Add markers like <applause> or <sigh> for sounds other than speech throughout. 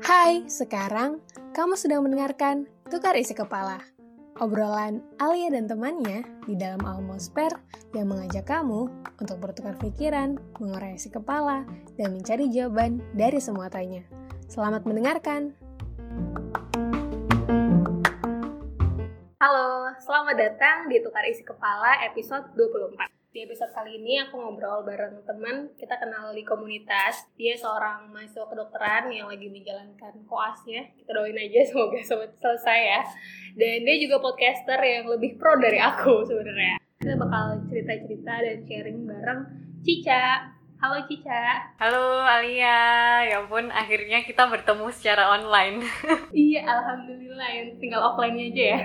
Hai, sekarang kamu sedang mendengarkan Tukar Isi Kepala. Obrolan Alia dan temannya di dalam Almosper yang mengajak kamu untuk bertukar pikiran, mengurai isi kepala, dan mencari jawaban dari semua tanya. Selamat mendengarkan! Halo, selamat datang di Tukar Isi Kepala episode 24. Di episode kali ini aku ngobrol bareng teman, kita kenal di komunitas. Dia seorang mahasiswa kedokteran yang lagi menjalankan koasnya. Kita doain aja <laughs> semoga selesai ya. Dan dia juga podcaster yang lebih pro dari aku sebenarnya. Kita bakal cerita-cerita dan sharing bareng Cica. Halo Cica. Halo Alia, ya ampun akhirnya kita bertemu secara online. <laughs> iya, alhamdulillah yang tinggal offline aja ya.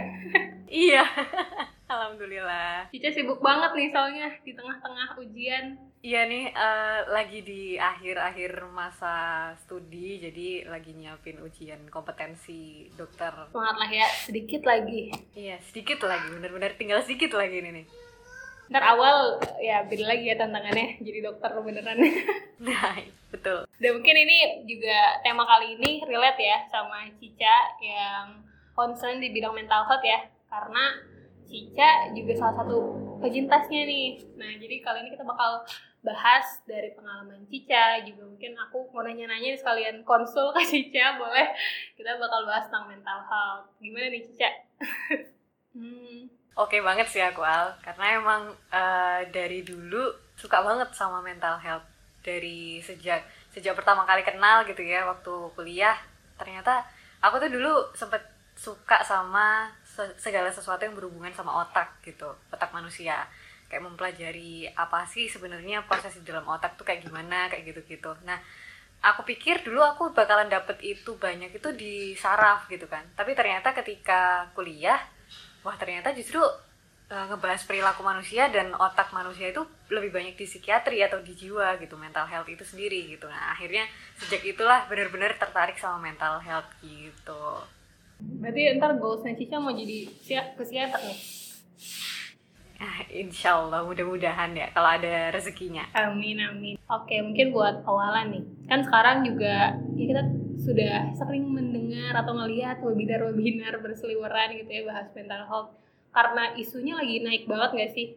iya. <laughs> Alhamdulillah. Cica sibuk banget nih soalnya di tengah-tengah ujian. Iya nih, uh, lagi di akhir-akhir masa studi, jadi lagi nyiapin ujian kompetensi dokter. Semangat lah ya, sedikit lagi. Iya, sedikit lagi, bener-bener tinggal sedikit lagi ini nih. Ntar awal ya beda lagi ya tantangannya jadi dokter beneran. <laughs> nah, betul. Dan mungkin ini juga tema kali ini relate ya sama Cica yang concern di bidang mental health ya. Karena Cica juga salah satu penyintasnya nih. Nah, jadi kali ini kita bakal bahas dari pengalaman Cica, juga mungkin aku mau nanya-nanya sekalian konsul ke Cica, boleh kita bakal bahas tentang mental health. Gimana nih Cica? <laughs> hmm. Oke okay banget sih aku Al, karena emang uh, dari dulu suka banget sama mental health. Dari sejak sejak pertama kali kenal gitu ya, waktu kuliah, ternyata aku tuh dulu sempet suka sama segala sesuatu yang berhubungan sama otak gitu otak manusia. Kayak mempelajari apa sih sebenarnya proses di dalam otak tuh kayak gimana kayak gitu gitu nah aku pikir dulu aku bakalan dapet itu banyak itu di saraf gitu kan. Tapi ternyata ketika kuliah wah ternyata justru uh, ngebahas perilaku manusia dan otak manusia itu lebih banyak di psikiatri atau di jiwa gitu mental health itu sendiri gitu. Nah akhirnya sejak itulah benar-benar tertarik sama mental health gitu Berarti ntar goalsnya Cica mau jadi psikiater nih? Ah, insya Allah mudah-mudahan ya kalau ada rezekinya. Amin amin. Oke mungkin buat awalan nih, kan sekarang juga ya kita sudah sering mendengar atau ngelihat webinar-webinar berseliweran gitu ya bahas mental health karena isunya lagi naik banget gak sih?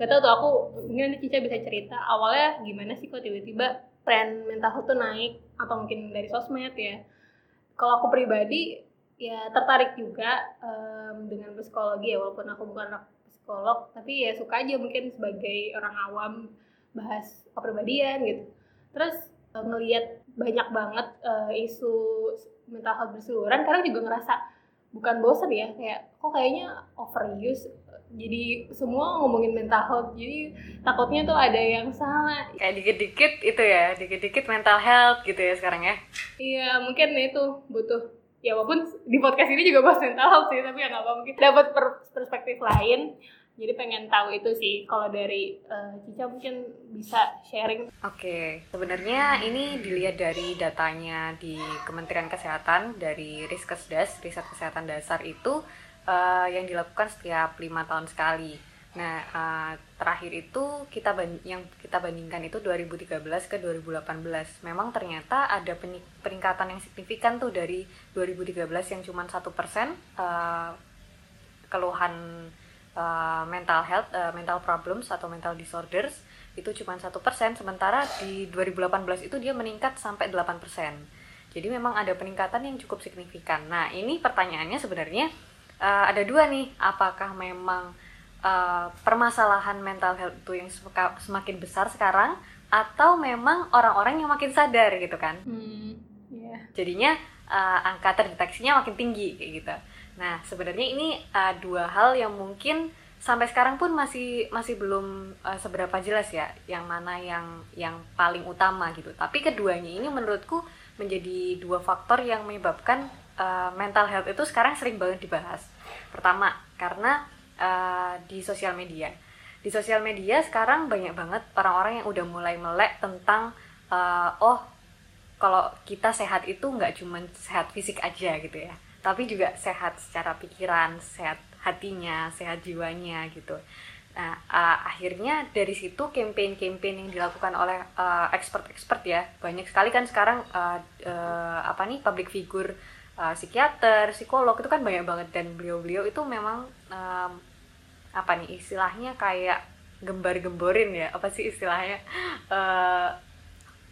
Gak tau tuh aku mungkin nanti Cica bisa cerita awalnya gimana sih kok tiba-tiba tren mental health tuh naik atau mungkin dari sosmed ya. Kalau aku pribadi ya tertarik juga um, dengan psikologi ya walaupun aku bukan anak psikolog tapi ya suka aja mungkin sebagai orang awam bahas kepribadian gitu. Terus uh, ngelihat banyak banget uh, isu mental health berseliweran karena juga ngerasa bukan bosan ya kayak kok kayaknya overuse? Jadi semua ngomongin mental health jadi takutnya tuh ada yang salah. Kayak dikit-dikit itu ya dikit-dikit mental health gitu ya sekarang ya? Iya mungkin itu butuh ya walaupun di podcast ini juga bahas mental health sih tapi ya nggak apa mungkin dapat perspektif lain jadi pengen tahu itu sih kalau dari uh, Cica mungkin bisa sharing. Oke, okay. sebenarnya ini dilihat dari datanya di Kementerian Kesehatan dari Riskesdas, Riset Kesehatan Dasar itu uh, yang dilakukan setiap lima tahun sekali. Nah, uh, terakhir itu kita yang kita bandingkan itu 2013 ke 2018. Memang ternyata ada peningkatan yang signifikan tuh dari 2013 yang cuma satu persen uh, keluhan uh, mental health, uh, mental problems atau mental disorders itu cuma satu persen. Sementara di 2018 itu dia meningkat sampai 8 persen. Jadi memang ada peningkatan yang cukup signifikan. Nah, ini pertanyaannya sebenarnya uh, ada dua nih. Apakah memang uh, permasalahan mental health itu yang semakin besar sekarang atau memang orang-orang yang makin sadar gitu kan? Hmm, yeah. jadinya uh, angka terdeteksinya makin tinggi kayak gitu. Nah sebenarnya ini uh, dua hal yang mungkin sampai sekarang pun masih masih belum uh, seberapa jelas ya yang mana yang yang paling utama gitu. Tapi keduanya ini menurutku menjadi dua faktor yang menyebabkan uh, mental health itu sekarang sering banget dibahas. Pertama karena uh, di sosial media. Di sosial media sekarang banyak banget orang-orang yang udah mulai melek tentang uh, oh kalau kita sehat itu nggak cuma sehat fisik aja gitu ya, tapi juga sehat secara pikiran, sehat hatinya, sehat jiwanya gitu. Nah, uh, akhirnya dari situ campaign-campaign yang dilakukan oleh uh, expert-expert ya, banyak sekali kan sekarang uh, uh, apa nih public figure, uh, psikiater, psikolog itu kan banyak banget. Dan beliau-beliau itu memang um, apa nih istilahnya kayak gembar-gemborin ya, apa sih istilahnya? Uh,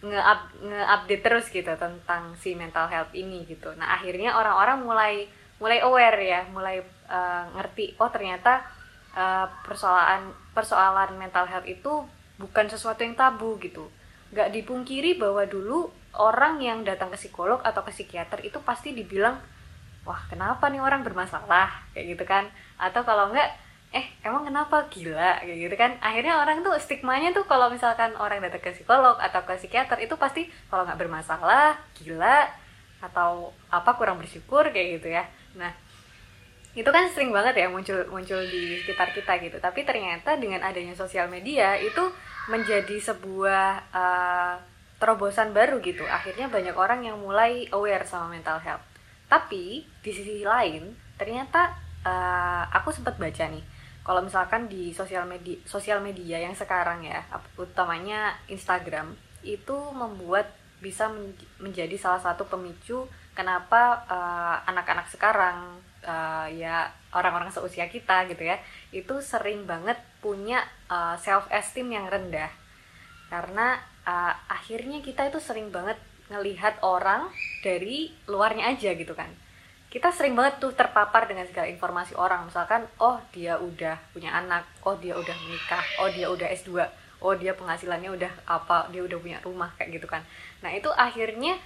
nge-update terus gitu tentang si mental health ini gitu. Nah, akhirnya orang-orang mulai mulai aware ya, mulai uh, ngerti oh ternyata uh, persoalan persoalan mental health itu bukan sesuatu yang tabu gitu. Nggak dipungkiri bahwa dulu orang yang datang ke psikolog atau ke psikiater itu pasti dibilang wah kenapa nih orang bermasalah? Kayak gitu kan. Atau kalau enggak eh emang kenapa? Gila. Kayak gitu kan. Akhirnya orang tuh stigmanya tuh kalau misalkan orang datang ke psikolog atau ke psikiater itu pasti kalau nggak bermasalah gila atau apa kurang bersyukur kayak gitu ya. Nah itu kan sering banget ya muncul muncul di sekitar kita gitu. Tapi ternyata dengan adanya sosial media itu menjadi sebuah uh, terobosan baru gitu. Akhirnya banyak orang yang mulai aware sama mental health. Tapi di sisi lain ternyata uh, aku sempat baca nih. Kalau misalkan di sosial media sosial media yang sekarang ya utamanya Instagram itu membuat bisa menjadi salah satu pemicu kenapa uh, anak-anak sekarang uh, ya orang-orang seusia kita gitu ya itu sering banget punya uh, eh, self esteem yang rendah. Karena uh, akhirnya kita itu sering banget ngelihat orang dari luarnya aja gitu kan. Kita sering banget tuh terpapar dengan segala informasi orang. Misalkan oh dia udah punya anak oh dia udah menikah oh dia udah S2 oh dia penghasilannya udah apa dia udah punya rumah kayak gitu kan. Nah itu akhirnya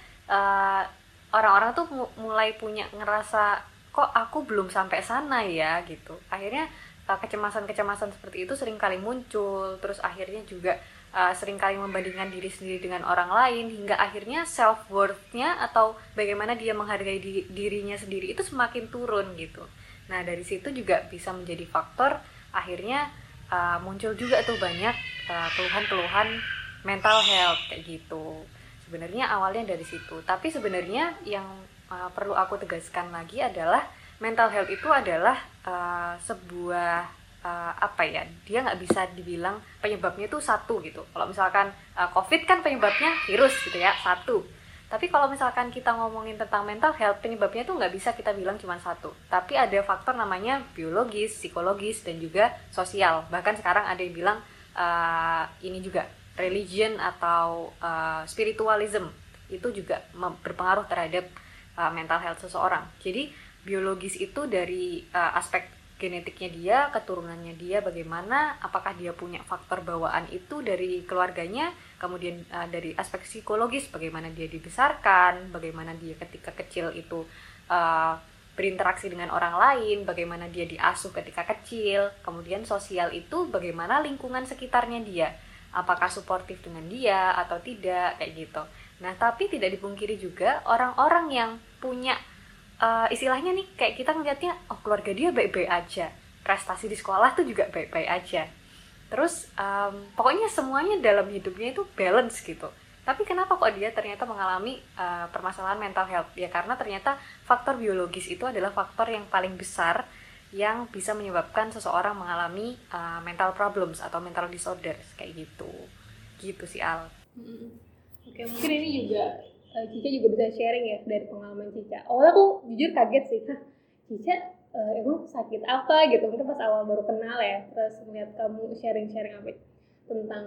orang-orang uh, tuh mulai punya ngerasa kok aku belum sampai sana ya? gitu. Akhirnya uh, kecemasan-kecemasan seperti itu sering kali muncul. Terus akhirnya juga uh, sering kali membandingkan diri sendiri dengan orang lain hingga akhirnya self worthnya atau bagaimana dia menghargai di, dirinya sendiri itu semakin turun gitu. Nah dari situ juga bisa menjadi faktor akhirnya uh, muncul juga tuh banyak keluhan-keluhan uh, mental health kayak gitu. Sebenarnya awalnya dari situ. Tapi sebenarnya yang uh, perlu aku tegaskan lagi adalah mental health itu adalah uh, sebuah uh, apa ya dia nggak bisa dibilang penyebabnya itu satu gitu. Kalau misalkan uh, covid kan penyebabnya virus gitu ya satu. Tapi kalau misalkan kita ngomongin tentang mental health penyebabnya itu nggak bisa kita bilang cuma satu. Tapi ada faktor namanya biologis psikologis dan juga sosial. Bahkan sekarang ada yang bilang uh, ini juga religion atau uh, spiritualism itu juga berpengaruh terhadap uh, mental health seseorang. Jadi biologis itu dari uh, aspek genetiknya dia, keturunannya dia, bagaimana, apakah dia punya faktor bawaan itu dari keluarganya, kemudian uh, dari aspek psikologis, bagaimana dia dibesarkan, bagaimana dia ketika kecil itu uh, berinteraksi dengan orang lain, bagaimana dia diasuh ketika kecil, kemudian sosial itu bagaimana lingkungan sekitarnya dia, apakah suportif dengan dia atau tidak, kayak gitu. Nah, tapi tidak dipungkiri juga orang-orang yang punya uh, istilahnya nih kayak kita ngeliatnya oh keluarga dia baik-baik aja, prestasi di sekolah tuh juga baik-baik aja. Terus um, pokoknya semuanya dalam hidupnya itu balance gitu. Tapi kenapa kok dia ternyata mengalami uh, permasalahan mental health? Ya karena ternyata faktor biologis itu adalah faktor yang paling besar yang bisa menyebabkan seseorang mengalami uh, mental problems atau mental disorders kayak gitu. Gitu sih Al. Hmm Oke, mungkin ini juga uh, Cica juga bisa sharing ya dari pengalaman Cica. Awalnya aku jujur kaget sih, Hah, Cica uh, emang sakit apa gitu? Mungkin pas awal baru kenal ya, terus melihat kamu sharing-sharing apa tentang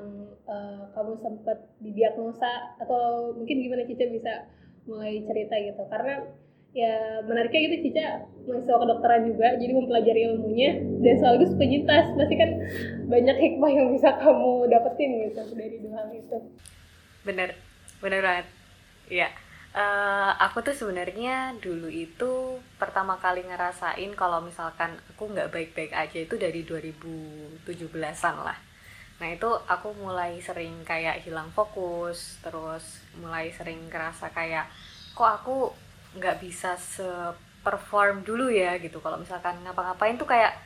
uh, kamu sempat didiagnosa atau mungkin gimana Cica bisa mulai cerita gitu? Karena ya menariknya gitu Cica mahasiswa kedokteran juga jadi mempelajari ilmunya dan sekaligus penyintas pasti kan banyak hikmah yang bisa kamu dapetin gitu dari dua hal itu bener bener banget iya. Uh, aku tuh sebenarnya dulu itu pertama kali ngerasain kalau misalkan aku nggak baik-baik aja itu dari 2017an lah. Nah itu aku mulai sering kayak hilang fokus terus mulai sering ngerasa kayak kok aku nggak bisa se perform dulu ya? gitu. Kalau misalkan ngapa-ngapain tuh kayak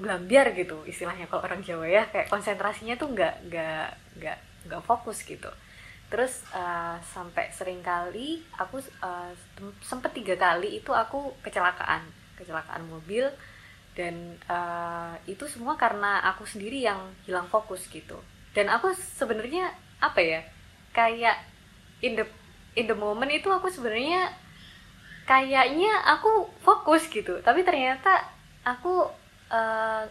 glambiar gitu istilahnya. Kalau orang Jawa ya kayak konsentrasinya tuh nggak nggak nggak nggak fokus gitu terus uh, sampai sering kali aku uh, sempet tiga kali itu aku kecelakaan. Kecelakaan mobil dan uh, itu semua karena aku sendiri yang hilang fokus gitu. Dan aku sebenarnya apa ya kayak in the in the moment itu aku sebenarnya kayaknya aku fokus gitu. Tapi ternyata aku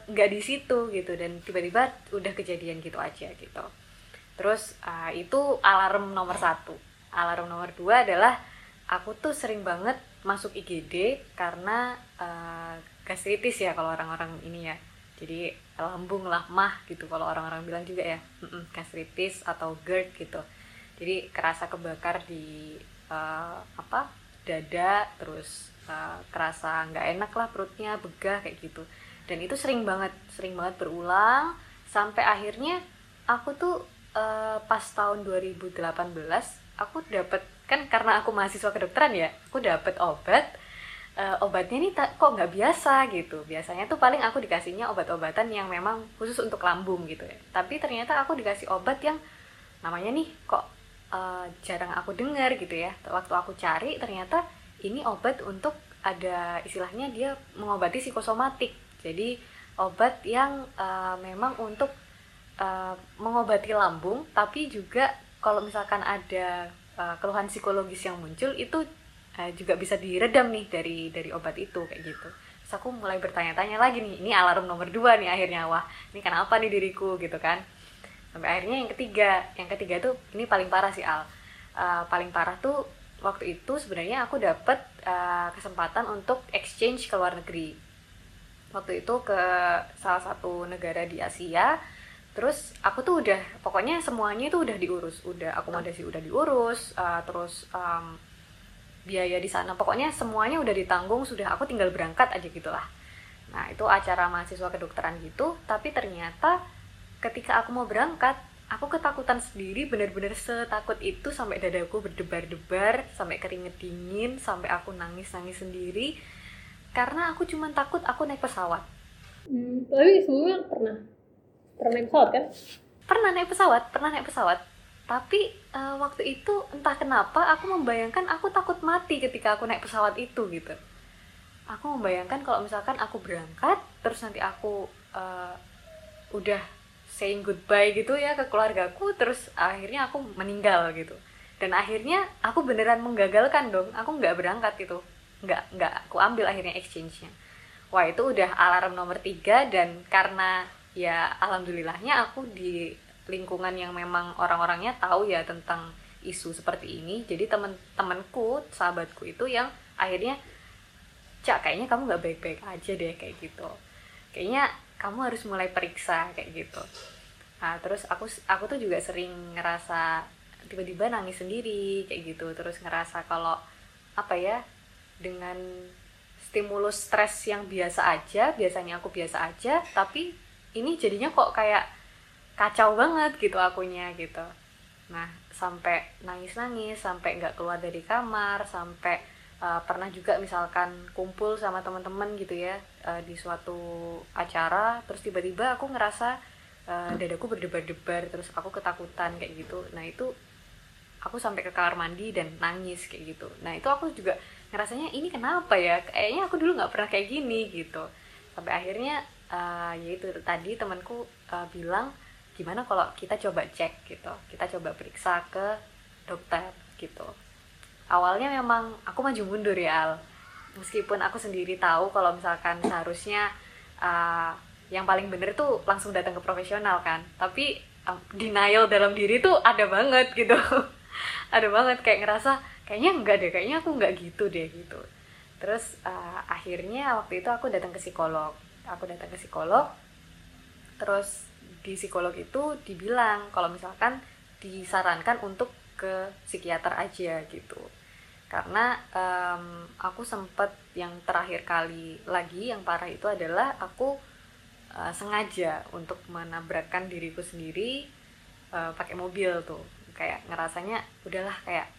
nggak uh, di situ gitu dan tiba-tiba udah kejadian gitu aja gitu terus uh, itu alarm nomor satu. Alarm nomor dua adalah aku tuh sering banget masuk IGD karena uh, gastritis ya kalau orang-orang ini ya. Jadi lambung mah gitu kalau orang-orang bilang juga ya. Gastritis atau GERD gitu. Jadi kerasa kebakar di uh, apa dada terus uh, kerasa nggak enak lah perutnya begah kayak gitu. Dan itu sering banget sering banget berulang sampai akhirnya aku tuh uh, pas tahun 2018 aku dapat kan karena aku mahasiswa kedokteran ya aku dapat obat. Uh, obatnya ini kok nggak biasa gitu. Biasanya tuh paling aku dikasihnya obat-obatan yang memang khusus untuk lambung gitu ya. Tapi ternyata aku dikasih obat yang namanya nih kok uh, jarang aku dengar gitu ya. Waktu aku cari ternyata ini obat untuk ada istilahnya dia mengobati psikosomatik. Jadi obat yang uh, memang untuk uh, mengobati lambung tapi juga kalau misalkan ada uh, keluhan psikologis yang muncul itu uh, juga bisa diredam nih dari dari obat itu kayak gitu. Terus aku mulai bertanya-tanya lagi nih ini alarm nomor dua nih akhirnya wah ini kenapa nih diriku? Gitu kan. Sampai akhirnya yang ketiga yang ketiga tuh ini paling parah sih al. Uh, paling parah tuh waktu itu sebenarnya aku dapet uh, kesempatan untuk exchange ke luar negeri. Waktu itu ke salah satu negara di Asia terus aku tuh udah pokoknya semuanya itu udah diurus. Udah akomodasi udah diurus uh, terus um, biaya di sana. Pokoknya semuanya udah ditanggung sudah aku tinggal berangkat aja gitulah. Nah itu acara mahasiswa kedokteran gitu tapi ternyata ketika aku mau berangkat aku ketakutan sendiri bener-bener setakut itu sampai dadaku berdebar-debar sampai keringet dingin sampai aku nangis-nangis sendiri. Karena aku cuma takut aku naik pesawat. Hmm, tapi sebelumnya pernah pernah naik pesawat kan? Pernah naik pesawat pernah naik pesawat. Tapi uh, waktu itu entah kenapa aku membayangkan aku takut mati ketika aku naik pesawat itu gitu. Aku membayangkan kalau misalkan aku berangkat terus nanti aku uh, udah saying goodbye gitu ya ke keluargaku terus akhirnya aku meninggal gitu. Dan akhirnya aku beneran menggagalkan dong aku nggak berangkat itu nggak nggak aku ambil akhirnya exchange-nya. Wah itu udah alarm nomor tiga dan karena ya alhamdulillahnya aku di lingkungan yang memang orang-orangnya tahu ya tentang isu seperti ini. Jadi temen-temenku sahabatku itu yang akhirnya cak kayaknya kamu nggak baik-baik aja deh kayak gitu. Kayaknya kamu harus mulai periksa kayak gitu. Nah terus aku aku tuh juga sering ngerasa tiba-tiba nangis sendiri kayak gitu. Terus ngerasa kalau apa ya dengan stimulus stres yang biasa aja biasanya aku biasa aja tapi ini jadinya kok kayak kacau banget gitu akunya gitu. Nah sampai nangis nangis sampai nggak keluar dari kamar sampai uh, pernah juga misalkan kumpul sama teman-teman gitu ya uh, di suatu acara terus tiba-tiba aku ngerasa uh, dadaku berdebar-debar terus aku ketakutan kayak gitu. Nah itu aku sampai ke kamar mandi dan nangis kayak gitu. Nah itu aku juga ngerasanya ini kenapa ya? Kayaknya aku dulu nggak pernah kayak gini gitu. Sampai akhirnya uh, yaitu tadi temanku uh, bilang gimana kalau kita coba cek gitu kita coba periksa ke dokter gitu. Awalnya memang aku maju mundur ya Al. Meskipun aku sendiri tahu kalau misalkan seharusnya uh, yang paling bener tuh langsung datang ke profesional kan. Tapi uh, denial dalam diri tuh ada banget gitu. <laughs> Ada banget kayak ngerasa kayaknya enggak deh kayaknya aku enggak gitu deh gitu. Terus uh, akhirnya waktu itu aku datang ke psikolog aku datang ke psikolog terus di psikolog itu dibilang kalau misalkan disarankan untuk ke psikiater aja gitu. Karena um, aku sempet yang terakhir kali lagi yang parah itu adalah aku uh, sengaja untuk menabrakkan diriku sendiri uh, pakai mobil tuh. Kayak ngerasanya udahlah kayak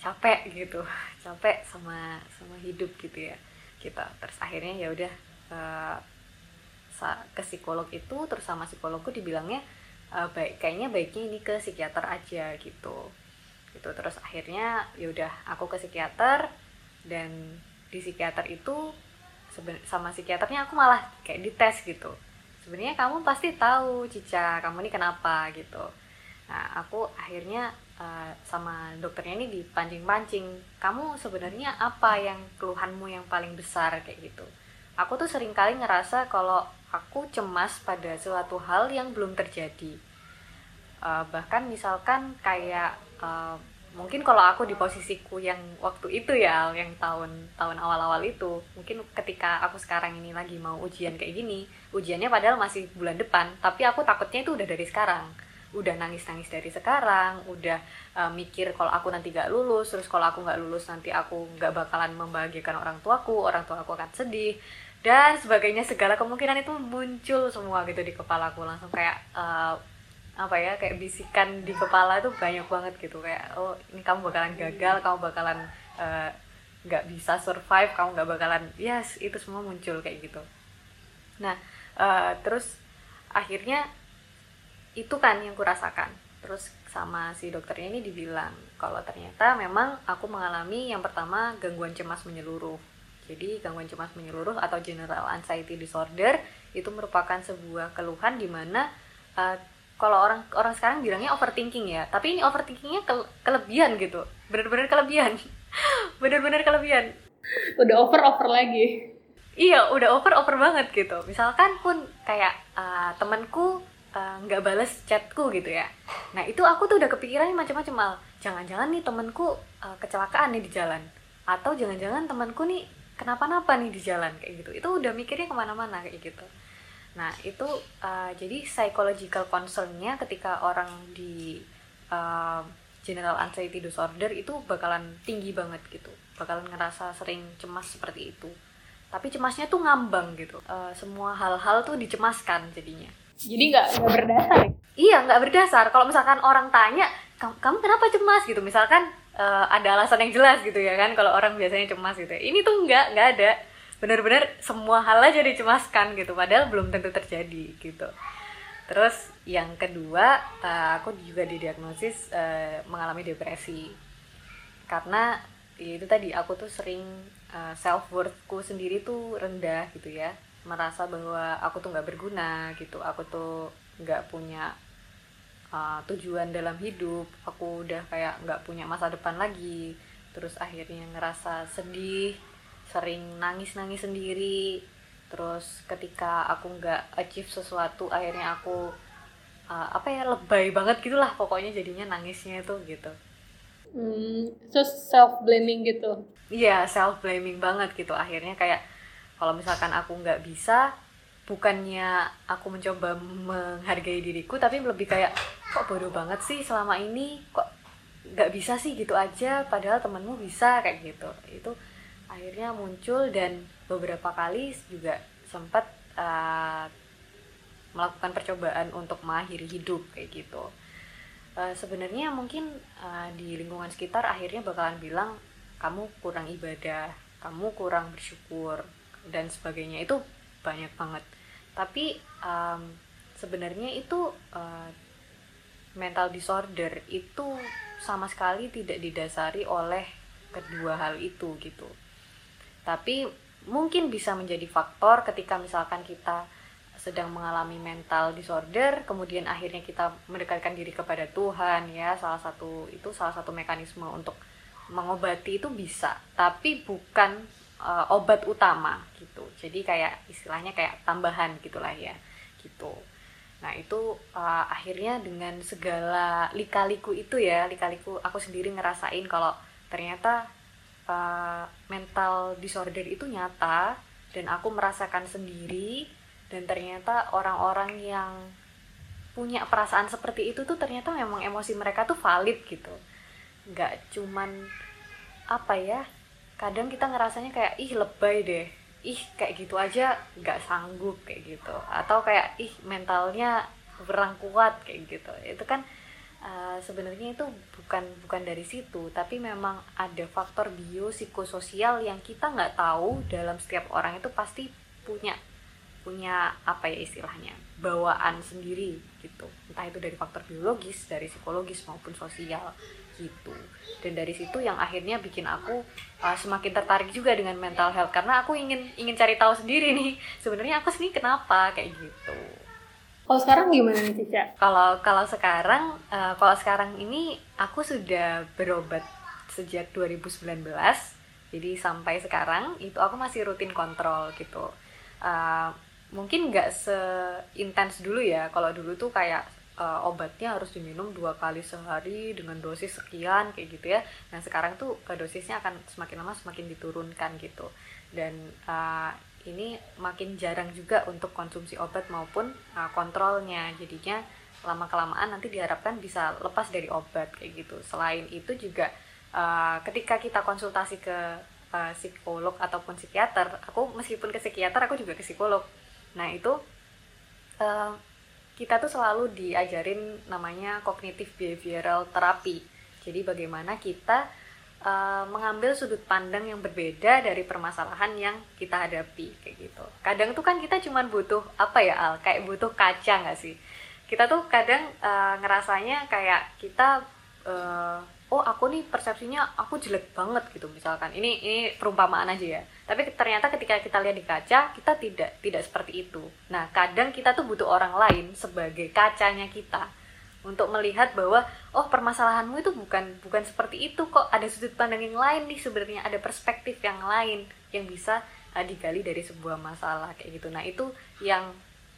capek gitu <laughs> capek sama sama hidup gitu ya kita terus akhirnya ya udah uh, ke psikolog itu terus sama psikologku dibilangnya uh, baik kayaknya baiknya ini ke psikiater aja gitu. Gitu terus akhirnya yaudah aku ke psikiater dan di psikiater itu sama psikiaternya aku malah kayak dites gitu. Sebenarnya kamu pasti tahu Cica kamu ini kenapa gitu. Nah aku akhirnya uh, sama dokternya ini dipancing-pancing kamu sebenarnya apa yang keluhanmu yang paling besar? Kayak gitu aku tuh sering kali ngerasa kalau aku cemas pada suatu hal yang belum terjadi. Uh, bahkan misalkan kayak uh, mungkin kalau aku di posisiku yang waktu itu ya yang tahun tahun awal-awal itu mungkin ketika aku sekarang ini lagi mau ujian kayak gini ujiannya padahal masih bulan depan tapi aku takutnya itu udah dari sekarang. Udah nangis-nangis dari sekarang udah uh, mikir kalau aku nanti gak lulus terus kalau aku gak lulus nanti aku gak bakalan membahagiakan orang tuaku orang tua aku akan sedih dan sebagainya segala kemungkinan itu muncul semua gitu di kepalaku. Langsung kayak uh, apa ya kayak bisikan di kepala itu banyak banget gitu. Kayak oh ini kamu bakalan gagal kamu bakalan eh, nggak uh, bisa survive kamu nggak bakalan yes itu semua muncul kayak gitu. Nah uh, terus akhirnya itu kan yang kurasakan. Terus sama si dokternya ini dibilang kalau ternyata memang aku mengalami yang pertama gangguan cemas menyeluruh jadi gangguan cemas menyeluruh atau general anxiety disorder itu merupakan sebuah keluhan di mana uh, kalau orang orang sekarang bilangnya overthinking ya. Tapi ini overthinkingnya ke, kelebihan gitu. Bener-bener kelebihan. <laughs> Bener-bener kelebihan. Udah over over lagi. Iya udah over over banget gitu. Misalkan pun kayak uh, temanku eh, nggak uh, balas chatku gitu ya. Nah itu aku tuh udah kepikirannya macam-macam mal jangan-jangan nih temanku uh, kecelakaan nih di jalan. Atau jangan-jangan temanku nih kenapa-napa nih di jalan kayak gitu itu udah mikirnya ke mana-mana kayak gitu Nah, itu uh, jadi psychological concernnya ketika orang di uh, general anxiety disorder itu bakalan tinggi banget gitu. Bakalan ngerasa sering cemas seperti itu. Tapi cemasnya tuh ngambang gitu. Uh, semua hal-hal tuh dicemaskan jadinya. Jadi nggak nggak berdasar? Ya? Iya, nggak berdasar. Kalau misalkan orang tanya, kamu kenapa cemas gitu? Misalkan uh, ada alasan yang jelas gitu ya kan kalau orang biasanya cemas gitu. Ini tuh nggak, nggak ada. Benar-benar semua hal aja dicemaskan gitu padahal belum tentu terjadi gitu. Terus yang kedua uh, aku juga didiagnosis uh, mengalami depresi. Karena ya itu tadi aku tuh sering uh, self worthku sendiri tuh rendah gitu ya. Merasa bahwa aku tuh nggak berguna gitu aku tuh nggak punya uh, tujuan dalam hidup aku udah kayak nggak punya masa depan lagi. Terus akhirnya ngerasa sedih sering nangis-nangis sendiri. Terus ketika aku nggak achieve sesuatu akhirnya aku uh, apa ya lebay banget gitulah pokoknya jadinya nangisnya itu gitu. Hmm, so self blaming gitu? Iya self blaming banget gitu. Akhirnya kayak kalau misalkan aku nggak bisa bukannya aku mencoba menghargai diriku tapi lebih kayak kok bodoh banget sih selama ini? Kok nggak bisa sih gitu aja? Padahal temenmu bisa kayak gitu. Itu akhirnya muncul dan beberapa kali juga sempat uh, melakukan percobaan untuk mengakhiri hidup kayak gitu. Uh, sebenarnya mungkin uh, di lingkungan sekitar akhirnya bakalan bilang kamu kurang ibadah kamu kurang bersyukur dan sebagainya. Itu banyak banget tapi um, sebenarnya itu uh, mental disorder itu sama sekali tidak didasari oleh kedua hal itu gitu. Tapi mungkin bisa menjadi faktor ketika misalkan kita sedang mengalami mental disorder kemudian akhirnya kita mendekatkan diri kepada Tuhan ya salah satu itu salah satu mekanisme untuk mengobati itu bisa. Tapi bukan uh, obat utama gitu. Jadi kayak istilahnya kayak tambahan gitulah ya gitu. Nah itu uh, akhirnya dengan segala lika-liku itu ya lika-liku aku sendiri ngerasain kalau ternyata uh, mental disorder itu nyata dan aku merasakan sendiri dan ternyata orang-orang yang punya perasaan seperti itu tuh ternyata memang emosi mereka tuh valid gitu. Nggak cuman apa ya kadang kita ngerasanya kayak ih lebay deh. Ih kayak gitu aja nggak sanggup kayak gitu. Atau kayak ih mentalnya kurang kuat kayak gitu. Itu kan uh, sebenarnya itu bukan bukan dari situ tapi memang ada faktor biopsikososial yang kita nggak tahu dalam setiap orang itu pasti punya punya apa ya istilahnya bawaan sendiri gitu. Entah itu dari faktor biologis dari psikologis maupun sosial gitu. Dan dari situ yang akhirnya bikin aku uh, semakin tertarik juga dengan mental health. Karena aku ingin ingin cari tahu sendiri nih sebenarnya aku sendiri kenapa kayak gitu. Kalau sekarang gimana nih Cica? Kalau kalau sekarang uh, kalau sekarang ini aku sudah berobat sejak 2019 jadi sampai sekarang itu aku masih rutin kontrol gitu. Uh, mungkin nggak seintens dulu ya. Kalau dulu tuh kayak uh, obatnya harus diminum dua kali sehari dengan dosis sekian kayak gitu ya. Nah sekarang tuh uh, dosisnya akan semakin lama semakin diturunkan gitu. Dan uh, ini makin jarang juga untuk konsumsi obat maupun uh, kontrolnya. Jadinya lama kelamaan nanti diharapkan bisa lepas dari obat kayak gitu. Selain itu juga uh, ketika kita konsultasi ke uh, psikolog ataupun psikiater aku meskipun ke psikiater aku juga ke psikolog. Nah itu uh, kita tuh selalu diajarin namanya cognitive behavioral therapy. Jadi bagaimana kita uh, mengambil sudut pandang yang berbeda dari permasalahan yang kita hadapi kayak gitu. Kadang tuh kan kita cuman butuh apa ya al? Kayak butuh kaca nggak sih? Kita tuh kadang uh, ngerasanya kayak kita uh, oh aku nih persepsinya aku jelek banget gitu misalkan. Ini ini perumpamaan aja ya. Tapi ternyata ketika kita lihat di kaca kita tidak tidak seperti itu. Nah kadang kita tuh butuh orang lain sebagai kacanya kita untuk melihat bahwa oh permasalahanmu itu bukan bukan seperti itu kok. Ada sudut pandang yang lain nih sebenarnya ada perspektif yang lain yang bisa uh, digali dari sebuah masalah kayak gitu. Nah itu yang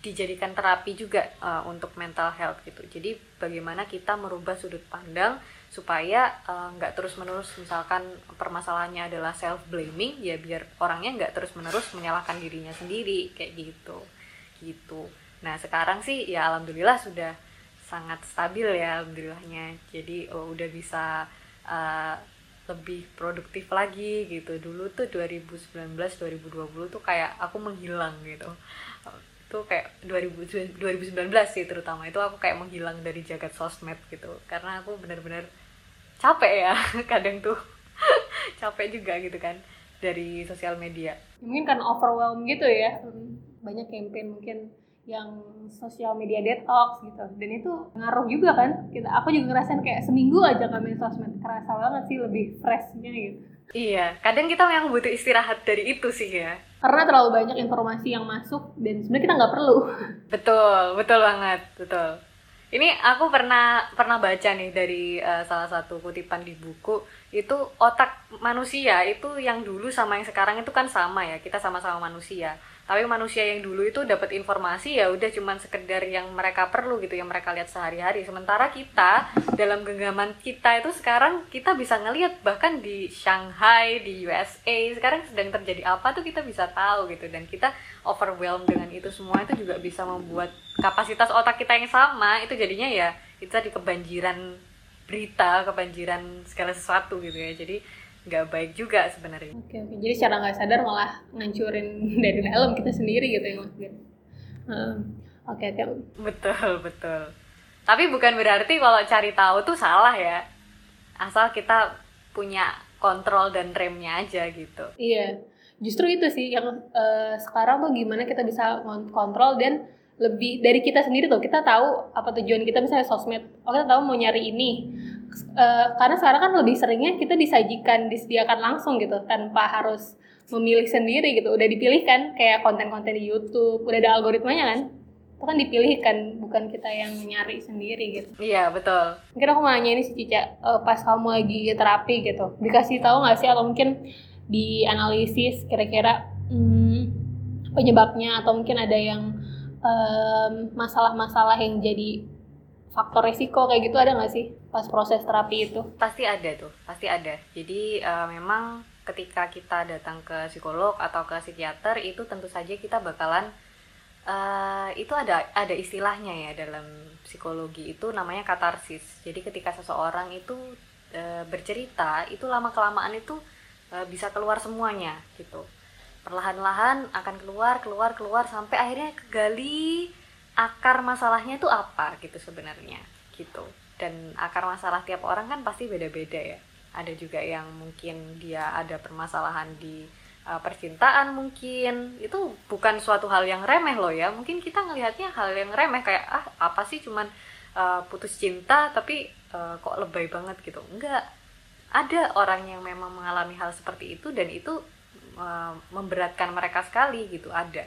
dijadikan terapi juga uh, untuk mental health gitu. Jadi bagaimana kita merubah sudut pandang supaya eh, nggak uh, terus menerus misalkan permasalahannya adalah self blaming ya biar orangnya nggak terus menerus menyalahkan dirinya sendiri kayak gitu. Gitu. Nah sekarang sih ya alhamdulillah sudah sangat stabil ya alhamdulillahnya. Jadi oh, udah bisa uh, lebih produktif lagi gitu. Dulu tuh 2019 2020 tuh kayak aku menghilang gitu. Itu kayak 2000, 2019 sih terutama. Itu aku kayak menghilang dari jagat sosmed gitu. Karena aku bener-bener capek ya <laughs> kadang tuh. <laughs> Capek juga gitu kan dari sosial media. Mungkin kan overwhelm gitu ya banyak campaign mungkin yang sosial media detox gitu. Dan itu ngaruh juga kan kita aku juga ngerasain kayak seminggu aja kami sosmed kerasa banget sih lebih freshnya gitu. Iya kadang kita yang butuh istirahat dari itu sih ya. Karena terlalu banyak informasi yang masuk dan sebenarnya kita nggak perlu. <laughs> Betul betul banget betul ini aku pernah pernah baca nih dari uh, salah satu kutipan di buku. Itu otak manusia itu yang dulu sama yang sekarang itu kan sama ya. Kita sama-sama manusia tapi manusia yang dulu itu dapat informasi ya udah cuman sekedar yang mereka perlu gitu yang mereka lihat sehari-hari. Sementara kita dalam genggaman kita itu sekarang kita bisa ngelihat bahkan di Shanghai di USA sekarang sedang terjadi apa tuh kita bisa tahu gitu. Dan kita overwhelmed dengan itu semua itu juga bisa membuat kapasitas otak kita yang sama. Itu jadinya ya kita di kebanjiran berita kebanjiran segala sesuatu gitu ya. Jadi nggak baik juga sebenarnya. Oke oke. Jadi secara nggak sadar malah ngancurin <laughs> dari dalam kita sendiri gitu ya mas. Oke oke. Betul betul. Tapi bukan berarti kalau cari tahu tuh salah ya. Asal kita punya kontrol dan remnya aja gitu. Iya. Justru itu sih yang uh, sekarang tuh gimana kita bisa kontrol dan lebih dari kita sendiri tuh kita tahu apa tujuan kita misalnya sosmed oh kita tahu mau nyari ini uh, karena sekarang kan lebih seringnya kita disajikan disediakan langsung gitu tanpa harus memilih sendiri gitu. Udah dipilih kan kayak konten-konten di YouTube udah ada algoritmanya kan? Itu kan dipilih kan bukan kita yang nyari sendiri gitu. Iya betul. Mungkin aku mau nanya ini si Cica uh, pas kamu lagi terapi gitu dikasih tahu nggak sih atau mungkin dianalisis kira-kira hmm, penyebabnya atau mungkin ada yang masalah-masalah um, yang jadi faktor resiko kayak gitu ada nggak sih pas proses terapi itu? Pasti ada tuh, pasti ada. Jadi uh, memang ketika kita datang ke psikolog atau ke psikiater itu tentu saja kita bakalan uh, itu ada ada istilahnya ya dalam psikologi itu namanya katarsis. Jadi ketika seseorang itu uh, bercerita itu lama kelamaan itu uh, bisa keluar semuanya gitu. Perlahan-lahan akan keluar, keluar, keluar sampai akhirnya kegali akar masalahnya itu apa gitu sebenarnya gitu. Dan akar masalah tiap orang kan pasti beda-beda ya. Ada juga yang mungkin dia ada permasalahan di uh, percintaan mungkin. Itu bukan suatu hal yang remeh loh ya. Mungkin kita ngelihatnya hal yang remeh kayak ah apa sih cuman uh, putus cinta tapi uh, kok lebay banget gitu. Enggak. Ada orang yang memang mengalami hal seperti itu dan itu uh, memberatkan mereka sekali gitu ada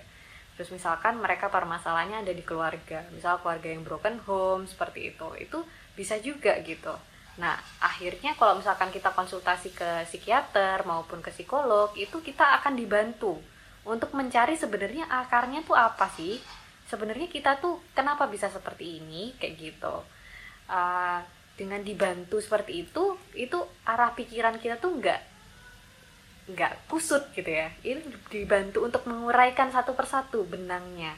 terus misalkan mereka permasalahannya ada di keluarga misal keluarga yang broken home seperti itu itu bisa juga gitu Nah, akhirnya kalau misalkan kita konsultasi ke psikiater maupun ke psikolog, itu kita akan dibantu untuk mencari sebenarnya akarnya tuh apa sih? Sebenarnya kita tuh kenapa bisa seperti ini kayak gitu. Uh, dengan dibantu seperti itu, itu arah pikiran kita tuh nggak nggak kusut gitu ya. Ini dibantu untuk menguraikan satu persatu benangnya.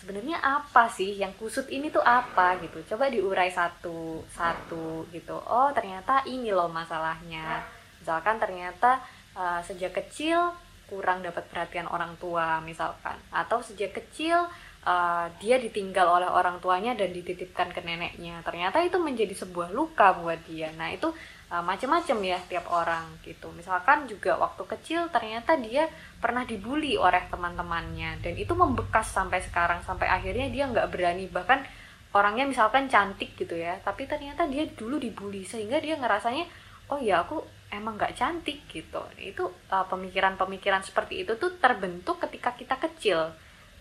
Sebenarnya apa sih yang kusut ini tuh apa gitu? Coba diurai satu satu gitu. Oh ternyata ini loh masalahnya. Misalkan ternyata uh, sejak kecil kurang dapat perhatian orang tua misalkan. Atau sejak kecil uh, dia ditinggal oleh orang tuanya dan dititipkan ke neneknya. Ternyata itu menjadi sebuah luka buat dia. Nah itu uh, macam-macam ya tiap orang gitu. Misalkan juga waktu kecil ternyata dia pernah dibully oleh teman-temannya. Dan itu membekas sampai sekarang sampai akhirnya dia nggak berani. Bahkan orangnya misalkan cantik gitu ya tapi ternyata dia dulu dibully sehingga dia ngerasanya oh ya aku emang nggak cantik gitu. Itu uh, pemikiran-pemikiran seperti itu tuh terbentuk ketika kita kecil.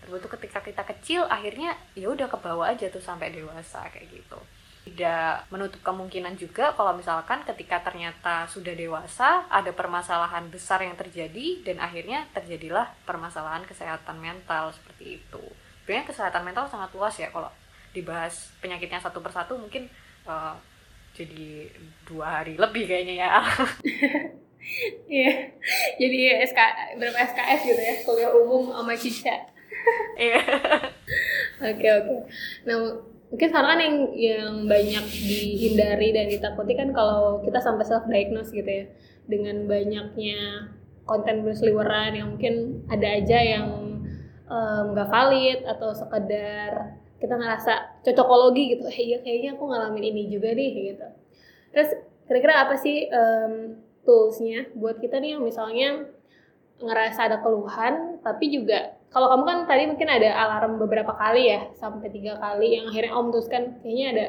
Terbentuk ketika kita kecil akhirnya ya udah ke bawah aja tuh sampai dewasa kayak gitu tidak menutup kemungkinan juga kalau misalkan ketika ternyata sudah dewasa ada permasalahan besar yang terjadi dan akhirnya terjadilah permasalahan kesehatan mental seperti itu. Sebenarnya kesehatan mental sangat luas ya kalau dibahas penyakitnya satu persatu mungkin uh, jadi dua hari lebih kayaknya ya. <laughs> Iya, jadi SK berapa SKS gitu ya kuliah umum sama Cica. Iya. <laughs> Oke oke. Nah mungkin sekarang kan yang yang banyak dihindari dan ditakuti kan kalau kita sampai self diagnose gitu ya. Dengan banyaknya konten berseliweran yang mungkin ada aja yang nggak um, valid atau sekedar kita ngerasa cocokologi gitu. Eh iya kayaknya aku ngalamin ini juga nih gitu. Terus kira-kira apa sih um, toolsnya buat kita nih yang misalnya ngerasa ada keluhan tapi juga kalau kamu kan tadi mungkin ada alarm beberapa kali ya sampai tiga kali yang akhirnya om teruskan kayaknya ada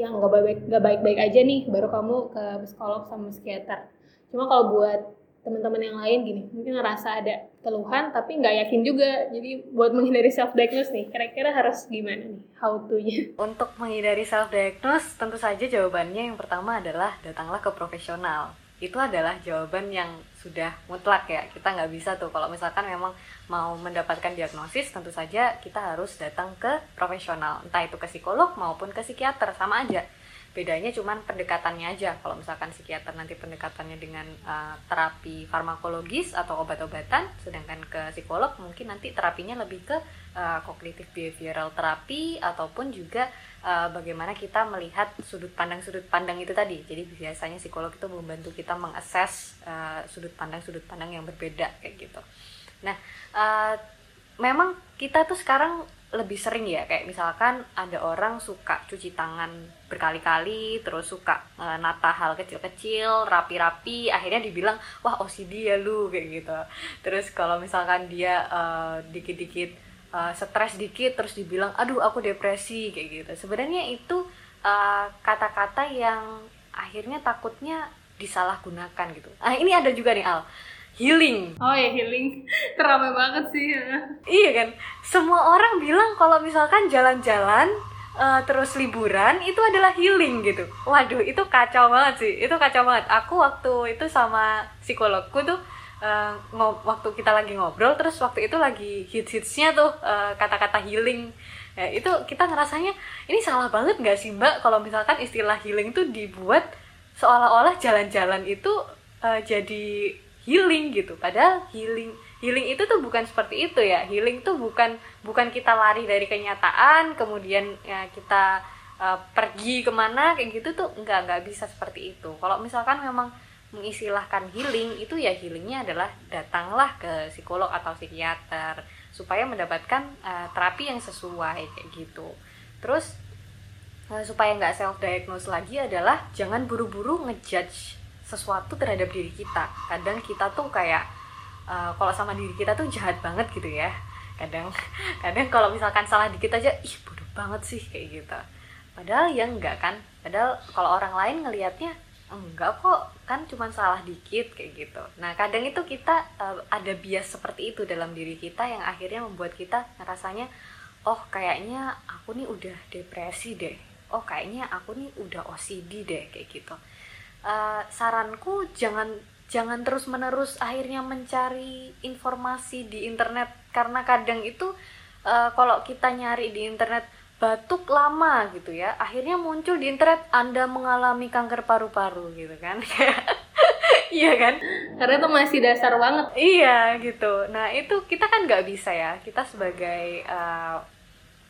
yang nggak baik nggak baik-baik aja nih baru kamu ke psikolog sama psikiater. Cuma kalau buat teman-teman yang lain gini mungkin ngerasa ada keluhan tapi nggak yakin juga. Jadi buat menghindari self diagnose nih kira-kira harus gimana nih? How to nya? <laughs> Untuk menghindari self diagnose tentu saja jawabannya yang pertama adalah datanglah ke profesional itu adalah jawaban yang sudah mutlak ya. Kita nggak bisa tuh. Kalau misalkan memang mau mendapatkan diagnosis tentu saja kita harus datang ke profesional. Entah itu ke psikolog maupun ke psikiater sama aja. Bedanya cuman pendekatannya aja. Kalau misalkan psikiater nanti pendekatannya dengan uh, terapi farmakologis atau obat-obatan sedangkan ke psikolog mungkin nanti terapinya lebih ke uh, cognitive behavioral terapi ataupun juga uh, bagaimana kita melihat sudut pandang sudut pandang itu tadi. Jadi biasanya psikolog itu membantu kita mengakses uh, sudut pandang sudut pandang yang berbeda kayak gitu. Nah uh, memang kita tuh sekarang lebih sering ya kayak misalkan ada orang suka cuci tangan berkali-kali terus suka nata hal kecil-kecil rapi-rapi akhirnya dibilang wah OCD ya lu kayak gitu. Terus kalau misalkan dia uh, dikit-dikit uh, stres dikit terus dibilang aduh aku depresi kayak gitu sebenarnya itu kata-kata uh, yang akhirnya takutnya disalahgunakan gitu ah ini ada juga nih Al healing. Oh ya healing, <laughs> terame banget sih. iya kan, semua orang bilang kalau misalkan jalan-jalan uh, terus liburan itu adalah healing gitu. Waduh itu kacau banget sih, itu kacau banget. Aku waktu itu sama psikologku tuh uh, waktu kita lagi ngobrol, terus waktu itu lagi hits-hitsnya tuh eh, kata-kata healing. Ya, itu kita ngerasanya ini salah banget nggak sih mbak? Kalau misalkan istilah healing itu dibuat seolah-olah jalan-jalan itu uh, jadi healing gitu. Padahal healing healing itu tuh bukan seperti itu ya. Healing tuh bukan bukan kita lari dari kenyataan kemudian ya kita uh, pergi ke mana kayak gitu tuh nggak nggak bisa seperti itu. Kalau misalkan memang mengistilahkan healing itu ya healingnya adalah datanglah ke psikolog atau psikiater supaya mendapatkan uh, terapi yang sesuai kayak gitu. Terus uh, supaya nggak self diagnose lagi adalah jangan buru-buru ngejudge sesuatu terhadap diri kita. Kadang kita tuh kayak uh, kalau sama diri kita tuh jahat banget gitu ya. Kadang <laughs> kadang kalau misalkan salah dikit aja ih bodoh banget sih kayak gitu. Padahal ya enggak kan. Padahal kalau orang lain ngelihatnya enggak kok kan cuma salah dikit kayak gitu. Nah kadang itu kita uh, ada bias seperti itu dalam diri kita yang akhirnya membuat kita ngerasanya oh kayaknya aku nih udah depresi deh. Oh kayaknya aku nih udah OCD deh kayak gitu. Uh, saranku jangan jangan terus menerus akhirnya mencari informasi di internet. Karena kadang itu uh, kalau kita nyari di internet batuk lama gitu ya akhirnya muncul di internet anda mengalami kanker paru-paru gitu kan. <laughs> Iya kan? Karena itu masih dasar banget. Iya gitu. Nah itu kita kan nggak bisa ya kita sebagai uh,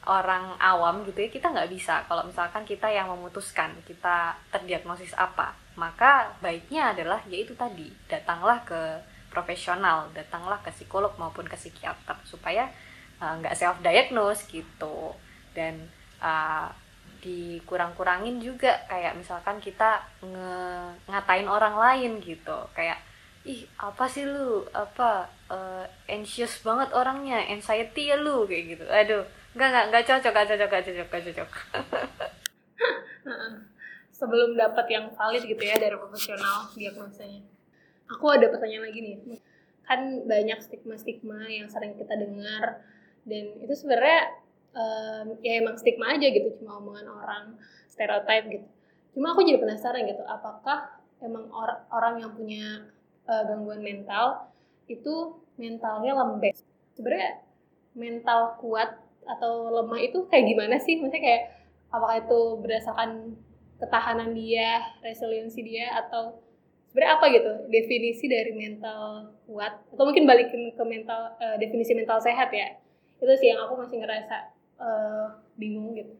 orang awam gitu ya kita nggak bisa. Kalau misalkan kita yang memutuskan kita terdiagnosis apa maka baiknya adalah yaitu tadi datanglah ke profesional datanglah ke psikolog maupun ke psikiater supaya uh, nggak uh, self diagnose gitu dan uh, dikurang-kurangin juga kayak misalkan kita nge ngatain orang lain gitu. Kayak ih apa sih lu? Apa uh, anxious banget orangnya anxiety ya lu? Kayak gitu. Aduh nggak nggak nggak cocok nggak cocok nggak cocok nggak cocok. <laughs> Sebelum dapat yang valid gitu ya dari profesional diagnosanya. Aku ada pertanyaan lagi nih. Kan banyak stigma-stigma yang sering kita dengar dan itu sebenarnya um, ya emang stigma aja gitu cuma omongan orang stereotype gitu. Cuma aku jadi penasaran gitu apakah emang or orang yang punya uh, gangguan mental itu mentalnya lembek? Sebenarnya mental kuat atau lemah itu kayak gimana sih? Maksudnya kayak apakah itu berdasarkan ketahanan dia resiliensi dia atau sebenarnya apa gitu definisi dari mental kuat? Atau mungkin balikin ke mental uh, definisi mental sehat ya? Itu sih yang aku masih ngerasa uh, bingung gitu.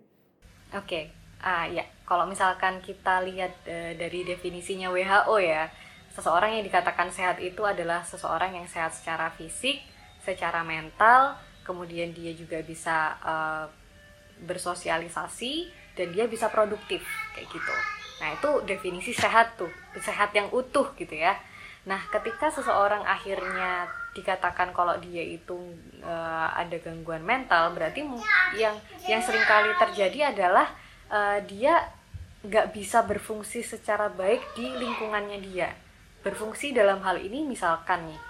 Oke, okay. ah ya kalau misalkan kita lihat uh, dari definisinya WHO ya, seseorang yang dikatakan sehat itu adalah seseorang yang sehat secara fisik, secara mental, kemudian dia juga bisa uh, bersosialisasi dan dia bisa produktif kayak gitu. Nah itu definisi sehat tuh, sehat yang utuh gitu ya. Nah, ketika seseorang akhirnya dikatakan kalau dia itu uh, ada gangguan mental, berarti yang yang sering kali terjadi adalah uh, dia nggak bisa berfungsi secara baik di lingkungannya dia. Berfungsi dalam hal ini misalkan nih,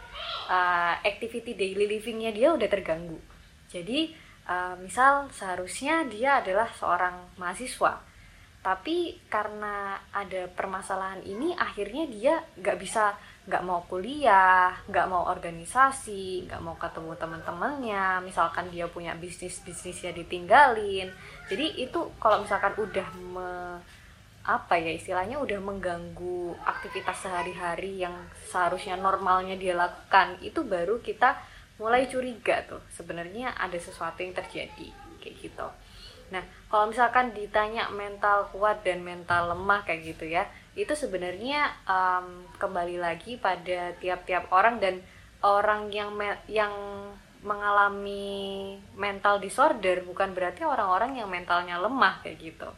uh, activity daily livingnya dia udah terganggu. Jadi, uh, misal seharusnya dia adalah seorang mahasiswa, tapi karena ada permasalahan ini, akhirnya dia nggak bisa nggak mau kuliah, nggak mau organisasi, nggak mau ketemu teman-temannya, misalkan dia punya bisnis bisnisnya ditinggalin. Jadi itu kalau misalkan udah me, apa ya istilahnya udah mengganggu aktivitas sehari-hari yang seharusnya normalnya dia lakukan, itu baru kita mulai curiga tuh sebenarnya ada sesuatu yang terjadi kayak gitu. Nah, kalau misalkan ditanya mental kuat dan mental lemah kayak gitu ya, itu sebenarnya um, kembali lagi pada tiap-tiap orang dan orang yang me yang mengalami mental disorder bukan berarti orang-orang yang mentalnya lemah kayak gitu.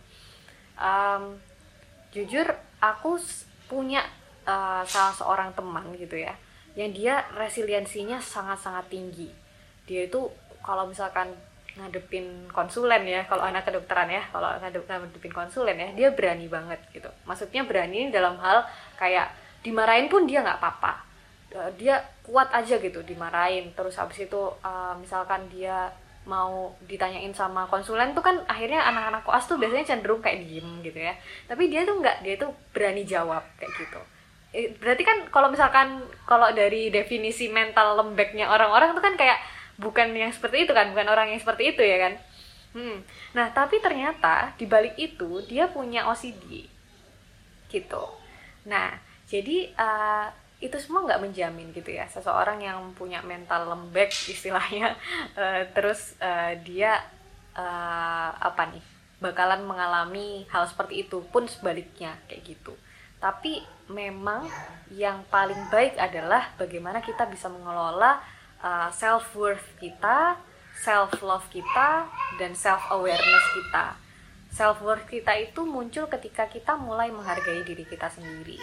Um, jujur aku punya uh, salah seorang teman gitu ya, yang dia resiliensinya sangat-sangat tinggi. Dia itu kalau misalkan ngadepin konsulen ya kalau anak kedokteran ya kalau ngadepin konsulen ya dia berani banget gitu. Maksudnya berani dalam hal kayak dimarahin pun dia nggak apa-apa. Eh, dia kuat aja gitu dimarahin. Terus habis itu uh, misalkan dia mau ditanyain sama konsulen tuh kan akhirnya anak-anak koas tuh biasanya cenderung kayak diem gitu ya. Tapi dia tuh nggak dia tuh berani jawab kayak gitu. Eh, berarti kan kalau misalkan kalau dari definisi mental lembeknya orang-orang tuh kan kayak bukan yang seperti itu kan bukan orang yang seperti itu ya kan? Hmm. nah tapi ternyata di balik itu dia punya OCD gitu. Nah jadi uh, itu semua nggak menjamin gitu ya seseorang yang punya mental lembek <laughs> istilahnya uh, terus uh, dia uh, apa nih bakalan mengalami hal seperti itu pun sebaliknya kayak gitu. Tapi memang yang paling baik adalah bagaimana kita bisa mengelola uh, self worth kita, self love kita, dan self awareness kita. Self worth kita itu muncul ketika kita mulai menghargai diri kita sendiri.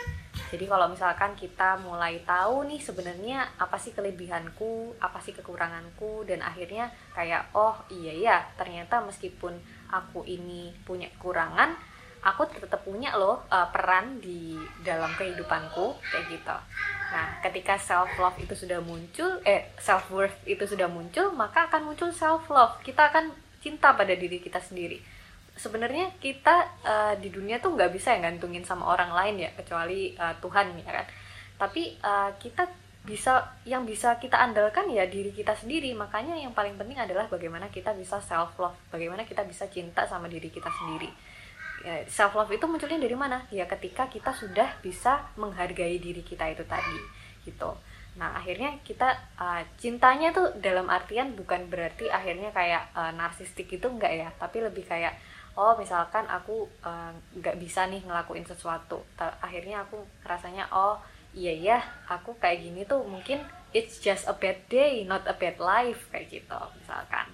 Jadi kalau misalkan kita mulai tahu nih sebenarnya apa sih kelebihanku, apa sih kekuranganku dan akhirnya kayak oh iya ya ternyata meskipun aku ini punya kekurangan aku tetap punya loh uh, peran di dalam kehidupanku kayak gitu. Nah ketika self love itu sudah muncul eh self worth itu sudah muncul maka akan muncul self love kita akan cinta pada diri kita sendiri. Sebenarnya kita uh, di dunia tuh nggak bisa ya gantungin sama orang lain ya kecuali uh, Tuhan ya kan. Tapi uh, kita bisa yang bisa kita andalkan ya diri kita sendiri. Makanya yang paling penting adalah bagaimana kita bisa self love bagaimana kita bisa cinta sama diri kita sendiri ya, self love itu munculnya dari mana? Ya ketika kita sudah bisa menghargai diri kita itu tadi gitu. Nah akhirnya kita uh, cintanya tuh dalam artian bukan berarti akhirnya kayak uh, narsistik itu enggak ya tapi lebih kayak oh misalkan aku nggak uh, bisa nih ngelakuin sesuatu akhirnya aku rasanya oh iya ya aku kayak gini tuh mungkin it's just a bad day not a bad life kayak gitu misalkan.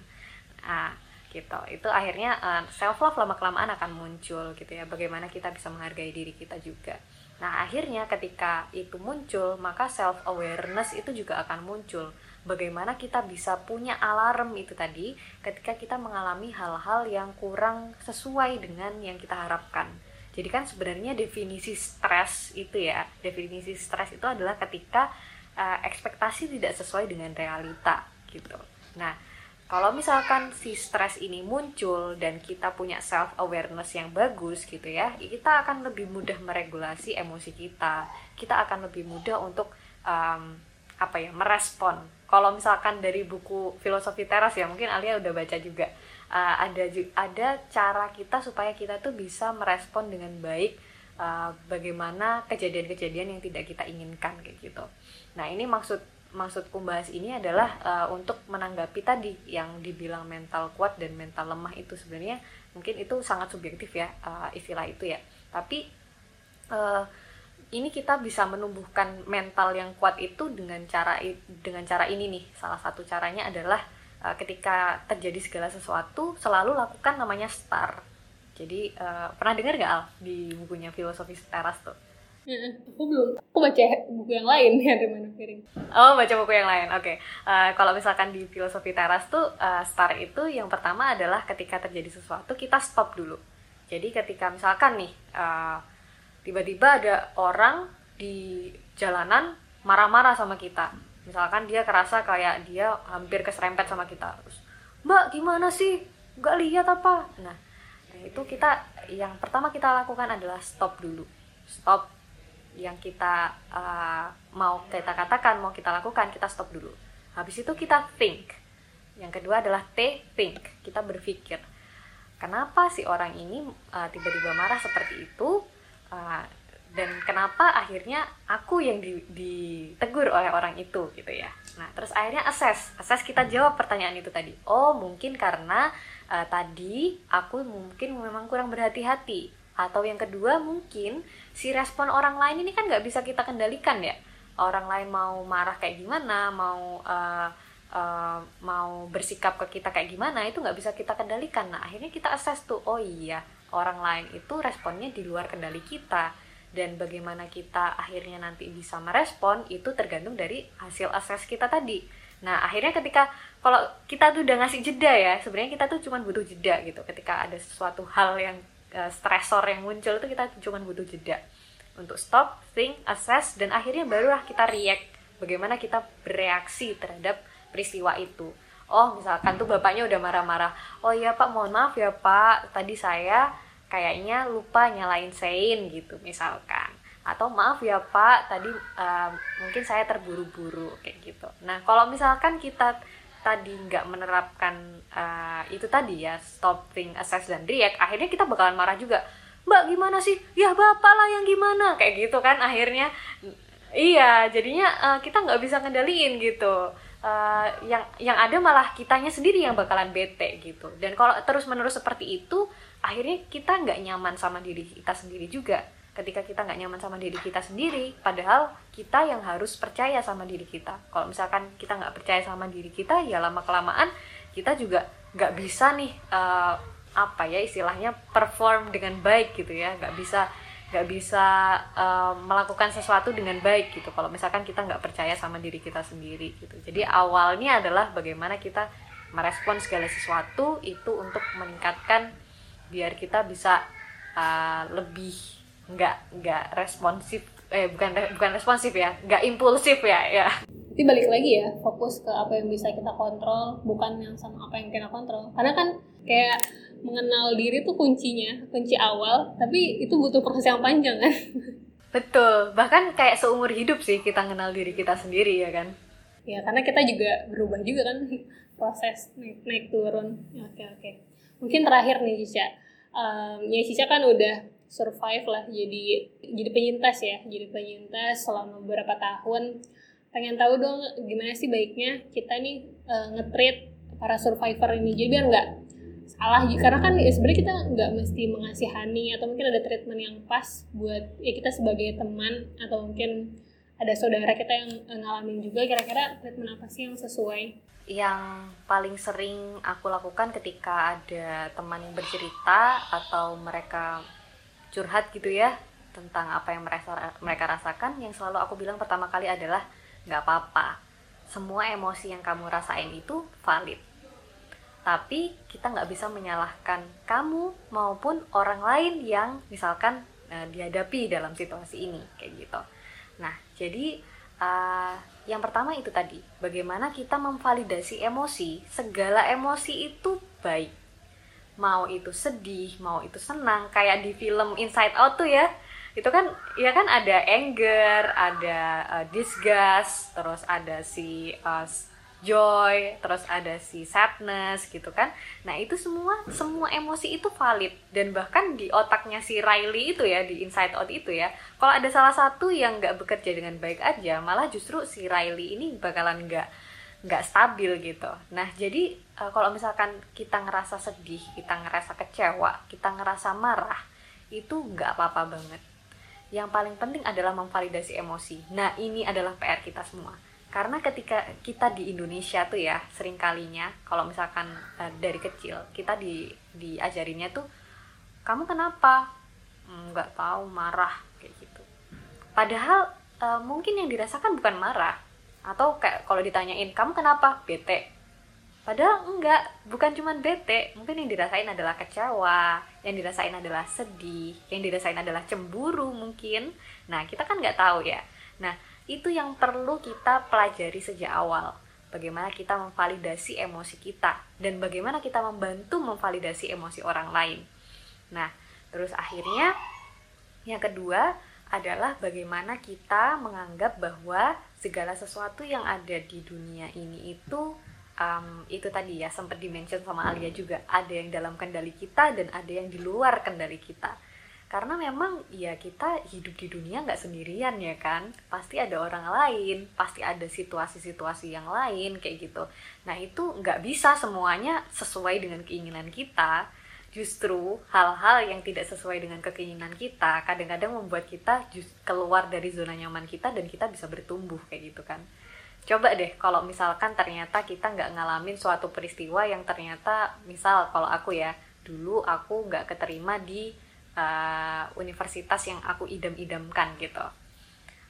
Nah gitu. Itu akhirnya uh, eh, self love lama kelamaan akan muncul gitu ya. Bagaimana kita bisa menghargai diri kita juga. Nah akhirnya ketika itu muncul maka self awareness itu juga akan muncul. Bagaimana kita bisa punya alarm itu tadi ketika kita mengalami hal-hal yang kurang sesuai dengan yang kita harapkan. Jadi kan sebenarnya definisi stres itu ya, definisi stres itu adalah ketika uh, ekspektasi tidak sesuai dengan realita gitu. Nah, kalau misalkan si stres ini muncul dan kita punya self awareness yang bagus gitu ya, kita akan lebih mudah meregulasi emosi kita. Kita akan lebih mudah untuk um, apa ya, merespon. Kalau misalkan dari buku filosofi teras ya, mungkin Alia udah baca juga uh, ada ada cara kita supaya kita tuh bisa merespon dengan baik uh, bagaimana kejadian-kejadian yang tidak kita inginkan kayak gitu. Nah ini maksud maksudku bahas ini adalah uh, untuk menanggapi tadi yang dibilang mental kuat dan mental lemah itu sebenarnya mungkin itu sangat subjektif ya uh, istilah itu ya. Tapi uh, ini kita bisa menumbuhkan mental yang kuat itu dengan cara dengan cara ini nih. Salah satu caranya adalah uh, ketika terjadi segala sesuatu selalu lakukan namanya star jadi uh, pernah dengar gak Al di bukunya filosofi teras tuh aku belum. Aku baca buku yang lain ya dari mana piring oh baca buku yang lain oke. Okay. uh, kalau misalkan di filosofi teras tuh uh, star itu yang pertama adalah ketika terjadi sesuatu kita stop dulu. Jadi ketika misalkan nih uh, tiba-tiba ada orang di jalanan marah-marah sama kita. Misalkan dia kerasa kayak dia hampir keserempet sama kita. Terus mbak gimana sih? Nggak lihat apa? Nah itu kita yang pertama kita lakukan adalah stop dulu. Stop yang kita uh, mau kita katakan mau kita lakukan kita stop dulu. Habis itu kita think. Yang kedua adalah T think kita berpikir kenapa si orang ini uh, tiba-tiba marah seperti itu? Uh, dan kenapa akhirnya aku yang ditegur oleh orang itu gitu ya. Nah terus akhirnya assess. Assess kita jawab pertanyaan itu tadi. Oh mungkin karena uh, tadi aku mungkin memang kurang berhati-hati. Atau yang kedua mungkin si respon orang lain ini kan nggak bisa kita kendalikan ya orang lain mau marah kayak gimana mau uh, uh, mau bersikap ke kita kayak gimana itu nggak bisa kita kendalikan nah akhirnya kita assess tuh oh iya orang lain itu responnya di luar kendali kita dan bagaimana kita akhirnya nanti bisa merespon itu tergantung dari hasil assess kita tadi. Nah, akhirnya ketika kalau kita tuh udah ngasih jeda ya, sebenarnya kita tuh cuma butuh jeda gitu. Ketika ada sesuatu hal yang uh, stresor yang muncul itu kita cuma butuh jeda untuk stop, think, assess dan akhirnya barulah kita react. Bagaimana kita bereaksi terhadap peristiwa itu. Oh, misalkan tuh bapaknya udah marah-marah. Oh iya Pak, mohon maaf ya Pak, tadi saya kayaknya lupa nyalain sein gitu misalkan atau maaf ya pak tadi uh, mungkin saya terburu-buru kayak gitu nah kalau misalkan kita tadi nggak menerapkan uh, itu tadi ya stopping assess dan react akhirnya kita bakalan marah juga. Mbak gimana sih? Ya bapak lah yang gimana? Kayak gitu kan akhirnya iya jadinya uh, kita nggak bisa ngendaliin gitu. Uh, yang yang ada malah kitanya sendiri yang bakalan bete gitu. Dan kalau terus menerus seperti itu akhirnya kita nggak nyaman sama diri kita sendiri juga ketika kita nggak nyaman sama diri kita sendiri padahal kita yang harus percaya sama diri kita. Kalau misalkan kita nggak percaya sama diri kita ya lama kelamaan kita juga nggak bisa nih uh, apa ya istilahnya perform dengan baik gitu ya. Nggak bisa nggak bisa uh, melakukan sesuatu dengan baik gitu. Kalau misalkan kita nggak percaya sama diri kita sendiri gitu. Jadi awalnya adalah bagaimana kita merespon segala sesuatu itu untuk meningkatkan biar kita bisa uh, lebih nggak nggak responsif eh bukan bukan responsif ya nggak impulsif ya ya. Tapi balik lagi ya fokus ke apa yang bisa kita kontrol bukan yang sama apa yang kita kontrol. Karena kan kayak mengenal diri tuh kuncinya kunci awal tapi itu butuh proses yang panjang kan? Betul bahkan kayak seumur hidup sih kita kenal diri kita sendiri ya kan? Ya karena kita juga berubah juga kan? <laughs> Proses naik naik turun. Oke oke. Mungkin terakhir nih Cica. Um, ya Cica kan udah survive lah jadi jadi penyintas ya jadi penyintas selama beberapa tahun. Pengen tahu dong gimana sih baiknya kita nih uh, ngetreat para survivor ini? Jadi biar nggak salah karena kan ya sebenarnya kita nggak mesti mengasihani atau mungkin ada treatment yang pas buat ya kita sebagai teman atau mungkin ada saudara kita yang ngalamin juga kira-kira treatment apa sih yang sesuai? Yang paling sering aku lakukan ketika ada teman yang bercerita atau mereka curhat gitu ya tentang apa yang mereka mereka rasakan yang selalu aku bilang pertama kali adalah nggak apa-apa. Semua emosi yang kamu rasain itu valid. Tapi kita nggak bisa menyalahkan kamu maupun orang lain yang misalkan uh, dihadapi dalam situasi ini kayak gitu. Nah jadi uh, yang pertama itu tadi bagaimana kita memvalidasi emosi segala emosi itu baik mau itu sedih mau itu senang kayak di film Inside Out tuh ya. Itu kan ya kan ada anger ada uh, disgust terus ada si uh, joy terus ada si sadness gitu kan. Nah itu semua semua emosi itu valid. Dan bahkan di otaknya si Riley itu ya di Inside Out itu ya kalau ada salah satu yang nggak bekerja dengan baik aja malah justru si Riley ini bakalan nggak nggak stabil gitu. Nah jadi uh, kalau misalkan kita ngerasa sedih, kita ngerasa kecewa, kita ngerasa marah, itu nggak apa-apa banget. Yang paling penting adalah memvalidasi emosi. Nah ini adalah PR kita semua. Karena ketika kita di Indonesia tuh ya sering kalinya kalau misalkan uh, dari kecil kita di diajarinnya tuh kamu kenapa hmm, nggak tahu marah kayak gitu. Padahal uh, mungkin yang dirasakan bukan marah, atau kayak kalau ditanyain kamu kenapa? Bete. Padahal enggak bukan cuma bete. Mungkin yang dirasain adalah kecewa yang dirasain adalah sedih yang dirasain adalah cemburu mungkin. Nah kita kan nggak tahu ya. Nah itu yang perlu kita pelajari sejak awal. Bagaimana kita memvalidasi emosi kita dan bagaimana kita membantu memvalidasi emosi orang lain. Nah terus akhirnya yang kedua adalah bagaimana kita menganggap bahwa segala sesuatu yang ada di dunia ini itu um, itu tadi ya sempat dimention sama Alia juga. Ada yang dalam kendali kita dan ada yang di luar kendali kita. Karena memang ya kita hidup di dunia nggak sendirian ya kan? Pasti ada orang lain pasti ada situasi-situasi yang lain kayak gitu. Nah itu nggak bisa semuanya sesuai dengan keinginan kita justru hal-hal yang tidak sesuai dengan keinginan kita kadang-kadang membuat kita keluar dari zona nyaman kita dan kita bisa bertumbuh kayak gitu kan. Coba deh kalau misalkan ternyata kita nggak ngalamin suatu peristiwa yang ternyata misal kalau aku ya dulu aku nggak keterima di uh, universitas yang aku idam-idamkan gitu.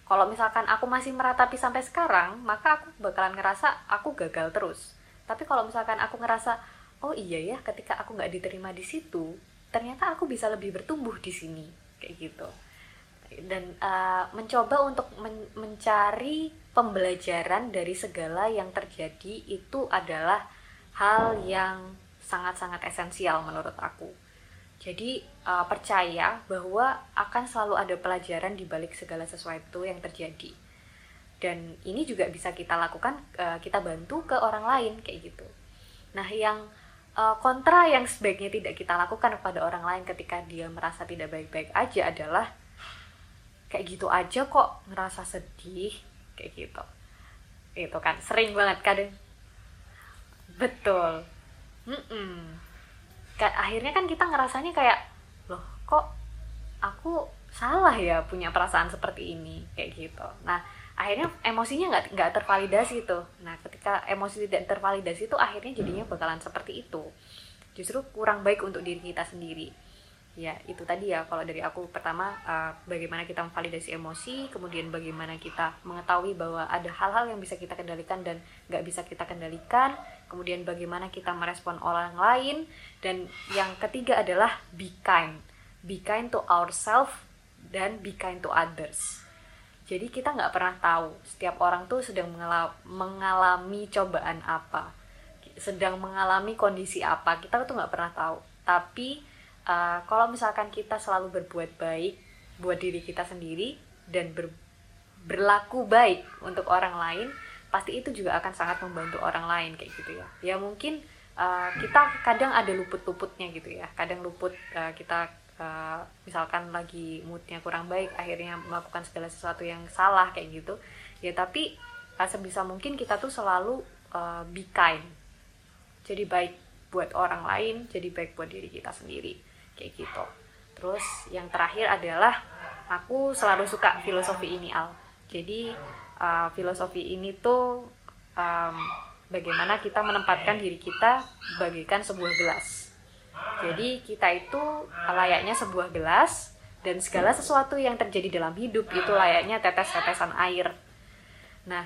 Kalau misalkan aku masih meratapi sampai sekarang maka aku bakalan ngerasa aku gagal terus. Tapi kalau misalkan aku ngerasa oh iya ya ketika aku nggak diterima di situ ternyata aku bisa lebih bertumbuh di sini kayak gitu dan uh, mencoba untuk men mencari pembelajaran dari segala yang terjadi itu adalah hal yang sangat-sangat esensial menurut aku. Jadi uh, percaya bahwa akan selalu ada pelajaran di balik segala sesuatu yang terjadi. Dan ini juga bisa kita lakukan, uh, kita bantu ke orang lain kayak gitu. Nah, yang uh, kontra yang sebaiknya tidak kita lakukan kepada orang lain ketika dia merasa tidak baik-baik aja adalah kayak gitu aja kok ngerasa sedih kayak gitu. Itu kan sering banget kadang. Betul. Mm -mm. akhirnya kan kita ngerasanya kayak loh kok aku salah ya punya perasaan seperti ini? Kayak gitu. Nah akhirnya emosinya nggak nggak tervalidasi itu nah ketika emosi tidak tervalidasi itu akhirnya jadinya bakalan seperti itu. Justru kurang baik untuk diri kita sendiri. Ya itu tadi ya. Kalau dari aku pertama uh, bagaimana kita memvalidasi emosi kemudian bagaimana kita mengetahui bahwa ada hal-hal yang bisa kita kendalikan dan nggak bisa kita kendalikan kemudian bagaimana kita merespon orang lain dan yang ketiga adalah be kind. Be kind to ourselves dan be kind to others jadi kita nggak pernah tahu setiap orang tuh sedang mengalami cobaan apa sedang mengalami kondisi apa. Kita tuh nggak pernah tahu. Tapi uh, kalau misalkan kita selalu berbuat baik buat diri kita sendiri dan ber, berlaku baik untuk orang lain pasti itu juga akan sangat membantu orang lain kayak gitu ya. Ya mungkin uh, kita kadang ada luput-luputnya gitu ya. Kadang luput uh, kita uh, misalkan lagi moodnya kurang baik akhirnya melakukan segala sesuatu yang salah kayak gitu. Ya tapi uh, sebisa mungkin kita tuh selalu uh, be kind. Jadi baik buat orang lain jadi baik buat diri kita sendiri kayak gitu. Terus yang terakhir adalah aku selalu suka filosofi ini al. Jadi uh, filosofi ini tuh um, bagaimana kita menempatkan diri kita bagaikan sebuah gelas jadi kita itu layaknya sebuah gelas dan segala sesuatu yang terjadi dalam hidup itu layaknya tetes-tetesan air. Nah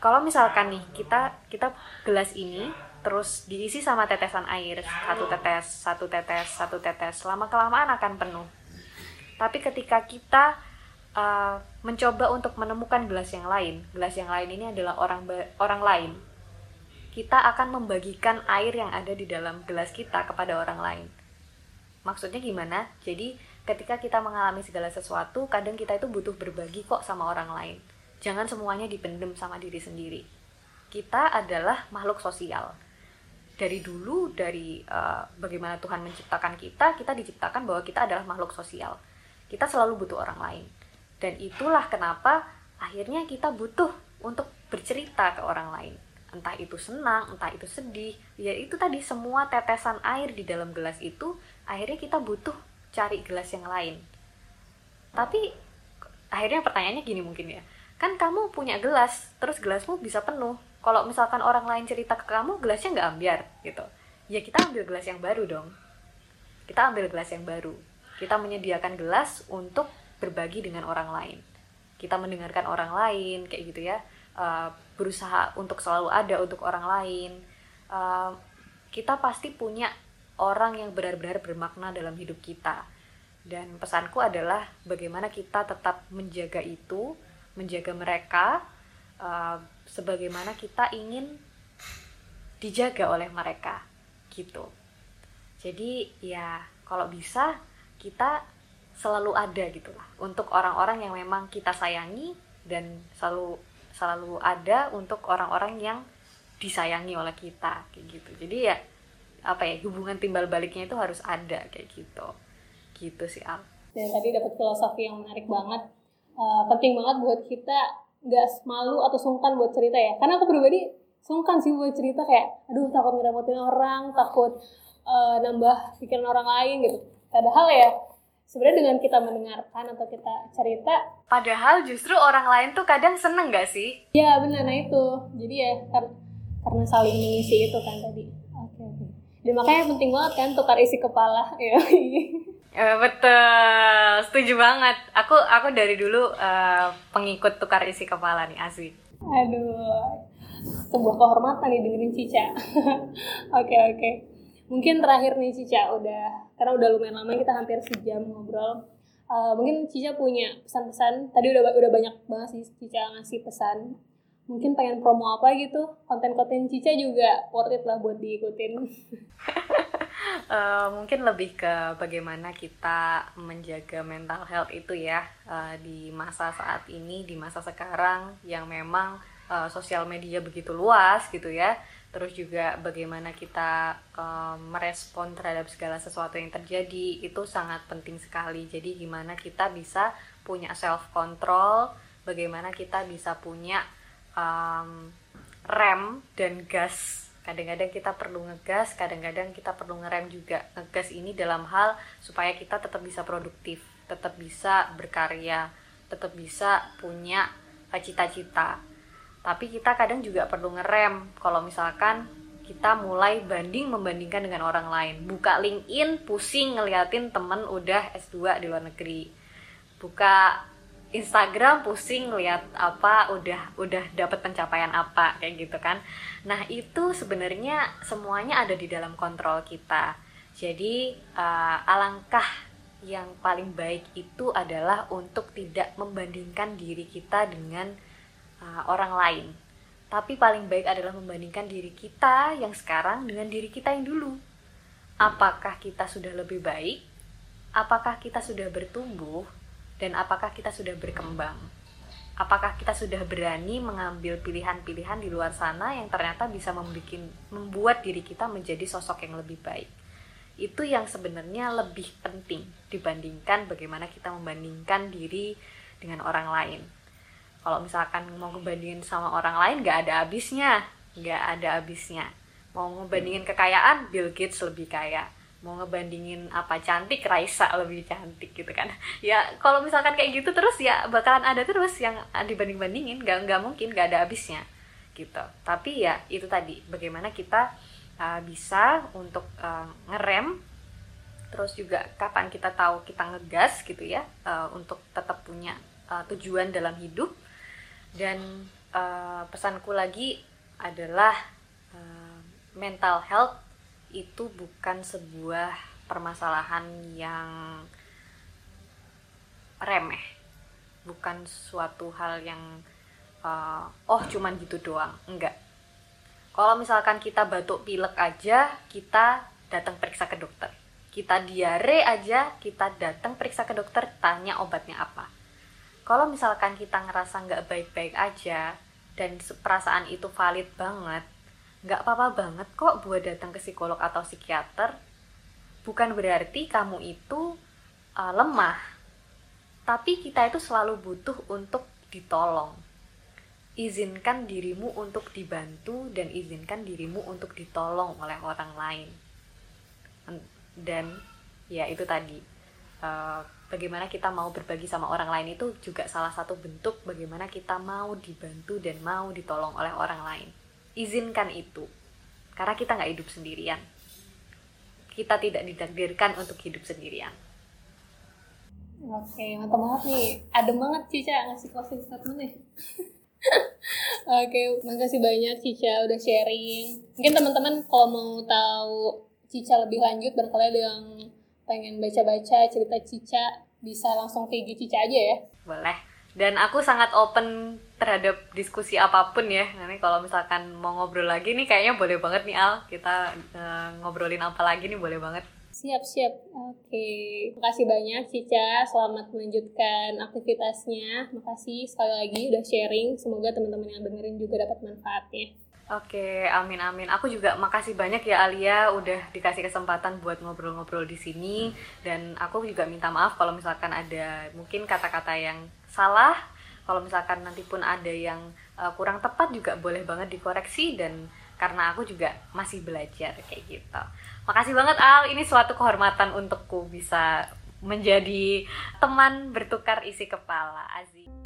kalau misalkan nih kita kita gelas ini terus diisi sama tetesan air satu tetes satu tetes satu tetes selama kelamaan akan penuh. Tapi ketika kita uh, mencoba untuk menemukan gelas yang lain gelas yang lain ini adalah orang orang lain kita akan membagikan air yang ada di dalam gelas kita kepada orang lain. Maksudnya gimana? Jadi ketika kita mengalami segala sesuatu kadang kita itu butuh berbagi kok sama orang lain. Jangan semuanya dipendem sama diri sendiri. Kita adalah makhluk sosial. Dari dulu dari uh, bagaimana Tuhan menciptakan kita kita diciptakan bahwa kita adalah makhluk sosial. Kita selalu butuh orang lain. Dan itulah kenapa akhirnya kita butuh untuk bercerita ke orang lain entah itu senang entah itu sedih. Ya itu tadi semua tetesan air di dalam gelas itu akhirnya kita butuh cari gelas yang lain. Tapi akhirnya pertanyaannya gini mungkin ya. Kan kamu punya gelas terus gelasmu bisa penuh. Kalau misalkan orang lain cerita ke kamu gelasnya nggak ambiar gitu. Ya kita ambil gelas yang baru dong. Kita ambil gelas yang baru. Kita menyediakan gelas untuk berbagi dengan orang lain. Kita mendengarkan orang lain kayak gitu ya. Uh, berusaha untuk selalu ada untuk orang lain. Uh, kita pasti punya orang yang benar-benar bermakna dalam hidup kita. Dan pesanku adalah bagaimana kita tetap menjaga itu menjaga mereka uh, sebagaimana kita ingin dijaga oleh mereka gitu. Jadi ya kalau bisa kita selalu ada gitulah. Untuk orang-orang yang memang kita sayangi dan selalu selalu ada untuk orang-orang yang disayangi oleh kita kayak gitu. Jadi ya apa ya hubungan timbal baliknya itu harus ada kayak gitu. Gitu sih Al. Dan tadi dapat filosofi yang menarik banget. Uh, penting banget buat kita nggak malu atau sungkan buat cerita ya. Karena aku pribadi sungkan sih buat cerita kayak aduh takut ngerepotin orang takut uh, nambah pikiran orang lain gitu. Padahal ya sebenarnya dengan kita mendengarkan atau kita cerita padahal justru orang lain tuh kadang seneng gak sih ya benar nah itu jadi ya kar karena saling mengisi itu kan tadi oke oke dan makanya penting banget kan tukar isi kepala <laughs> ya Uh, betul, setuju banget. Aku aku dari dulu uh, pengikut tukar isi kepala nih asli. Aduh, sebuah kehormatan nih dengerin Cica. <laughs> Oke oke. Okay, okay. Mungkin terakhir nih Cica udah karena udah lumayan lama kita hampir sejam ngobrol. Uh, mungkin Cica punya pesan-pesan. Tadi udah udah banyak banget sih Cica ngasih pesan. Mungkin pengen promo apa gitu? Konten-konten Cica juga worth it lah buat diikutin. uh, <laughs> mungkin lebih ke bagaimana kita menjaga mental health itu ya uh, di masa saat ini di masa sekarang yang memang uh, sosial media begitu luas gitu ya terus juga bagaimana kita uh, merespon terhadap segala sesuatu yang terjadi itu sangat penting sekali. Jadi gimana kita bisa punya self control bagaimana kita bisa punya um, rem dan gas. Kadang-kadang kita perlu ngegas kadang-kadang kita perlu ngerem juga. Ngegas ini dalam hal supaya kita tetap bisa produktif tetap bisa berkarya tetap bisa punya cita-cita tapi kita kadang juga perlu ngerem. Kalau misalkan kita mulai banding membandingkan dengan orang lain. Buka LinkedIn pusing ngeliatin temen udah S2 di luar negeri. Buka Instagram pusing lihat apa udah udah dapat pencapaian apa kayak gitu kan. Nah itu sebenarnya semuanya ada di dalam kontrol kita. Jadi uh, alangkah yang paling baik itu adalah untuk tidak membandingkan diri kita dengan uh, orang lain tapi paling baik adalah membandingkan diri kita yang sekarang dengan diri kita yang dulu. Apakah kita sudah lebih baik? Apakah kita sudah bertumbuh? Dan apakah kita sudah berkembang? Apakah kita sudah berani mengambil pilihan-pilihan di luar sana yang ternyata bisa membuat, membuat diri kita menjadi sosok yang lebih baik? Itu yang sebenarnya lebih penting dibandingkan bagaimana kita membandingkan diri dengan orang lain kalau misalkan mau ngebandingin sama orang lain nggak ada habisnya. Nggak ada habisnya. Mau ngebandingin kekayaan Bill Gates lebih kaya. Mau ngebandingin apa cantik Raisa lebih cantik gitu kan. <laughs> Ya kalau misalkan kayak gitu terus ya bakalan ada terus yang dibanding bandingin nggak nggak mungkin nggak ada habisnya gitu. Tapi ya itu tadi. Bagaimana kita uh, bisa untuk uh, ngerem terus juga kapan kita tahu kita ngegas gitu ya uh, untuk tetap punya uh, tujuan dalam hidup dan uh, pesanku lagi adalah uh, mental health itu bukan sebuah permasalahan yang remeh. Bukan suatu hal yang uh, oh cuman gitu doang. Enggak. Kalau misalkan kita batuk pilek aja kita datang periksa ke dokter. Kita diare aja kita datang periksa ke dokter tanya obatnya apa kalau misalkan kita ngerasa nggak baik-baik aja dan perasaan itu valid banget nggak apa-apa banget kok buat datang ke psikolog atau psikiater. Bukan berarti kamu itu uh, lemah. Tapi kita itu selalu butuh untuk ditolong. Izinkan dirimu untuk dibantu dan izinkan dirimu untuk ditolong oleh orang lain. Dan ya itu tadi uh, bagaimana kita mau berbagi sama orang lain itu juga salah satu bentuk bagaimana kita mau dibantu dan mau ditolong oleh orang lain. Izinkan itu, karena kita nggak hidup sendirian. Kita tidak ditakdirkan untuk hidup sendirian. Oke, mantap banget nih. Adem banget Cica ngasih closing statement nih. <laughs> Oke, makasih banyak Cica udah sharing. Mungkin teman-teman kalau mau tahu Cica lebih lanjut barangkali ada yang pengen baca-baca cerita Cica bisa langsung ke IG Cica aja ya. Boleh. Dan aku sangat open terhadap diskusi apa pun ya. Nanti kalau misalkan mau ngobrol lagi nih kayaknya boleh banget nih Al. Kita uh, ngobrolin apa lagi nih boleh banget. Siap siap. Oke. Makasih banyak Cica. Selamat melanjutkan aktivitasnya. Makasih sekali lagi udah sharing. Semoga teman-teman yang dengerin juga dapat manfaatnya Oke, amin amin. Aku juga makasih banyak ya Alia udah dikasih kesempatan buat ngobrol-ngobrol di sini dan aku juga minta maaf kalau misalkan ada mungkin kata-kata yang salah. Kalau misalkan nanti pun ada yang uh, kurang tepat juga boleh banget dikoreksi dan karena aku juga masih belajar kayak gitu. Makasih banget Al, ini suatu kehormatan untukku bisa menjadi teman bertukar isi kepala. Aziz.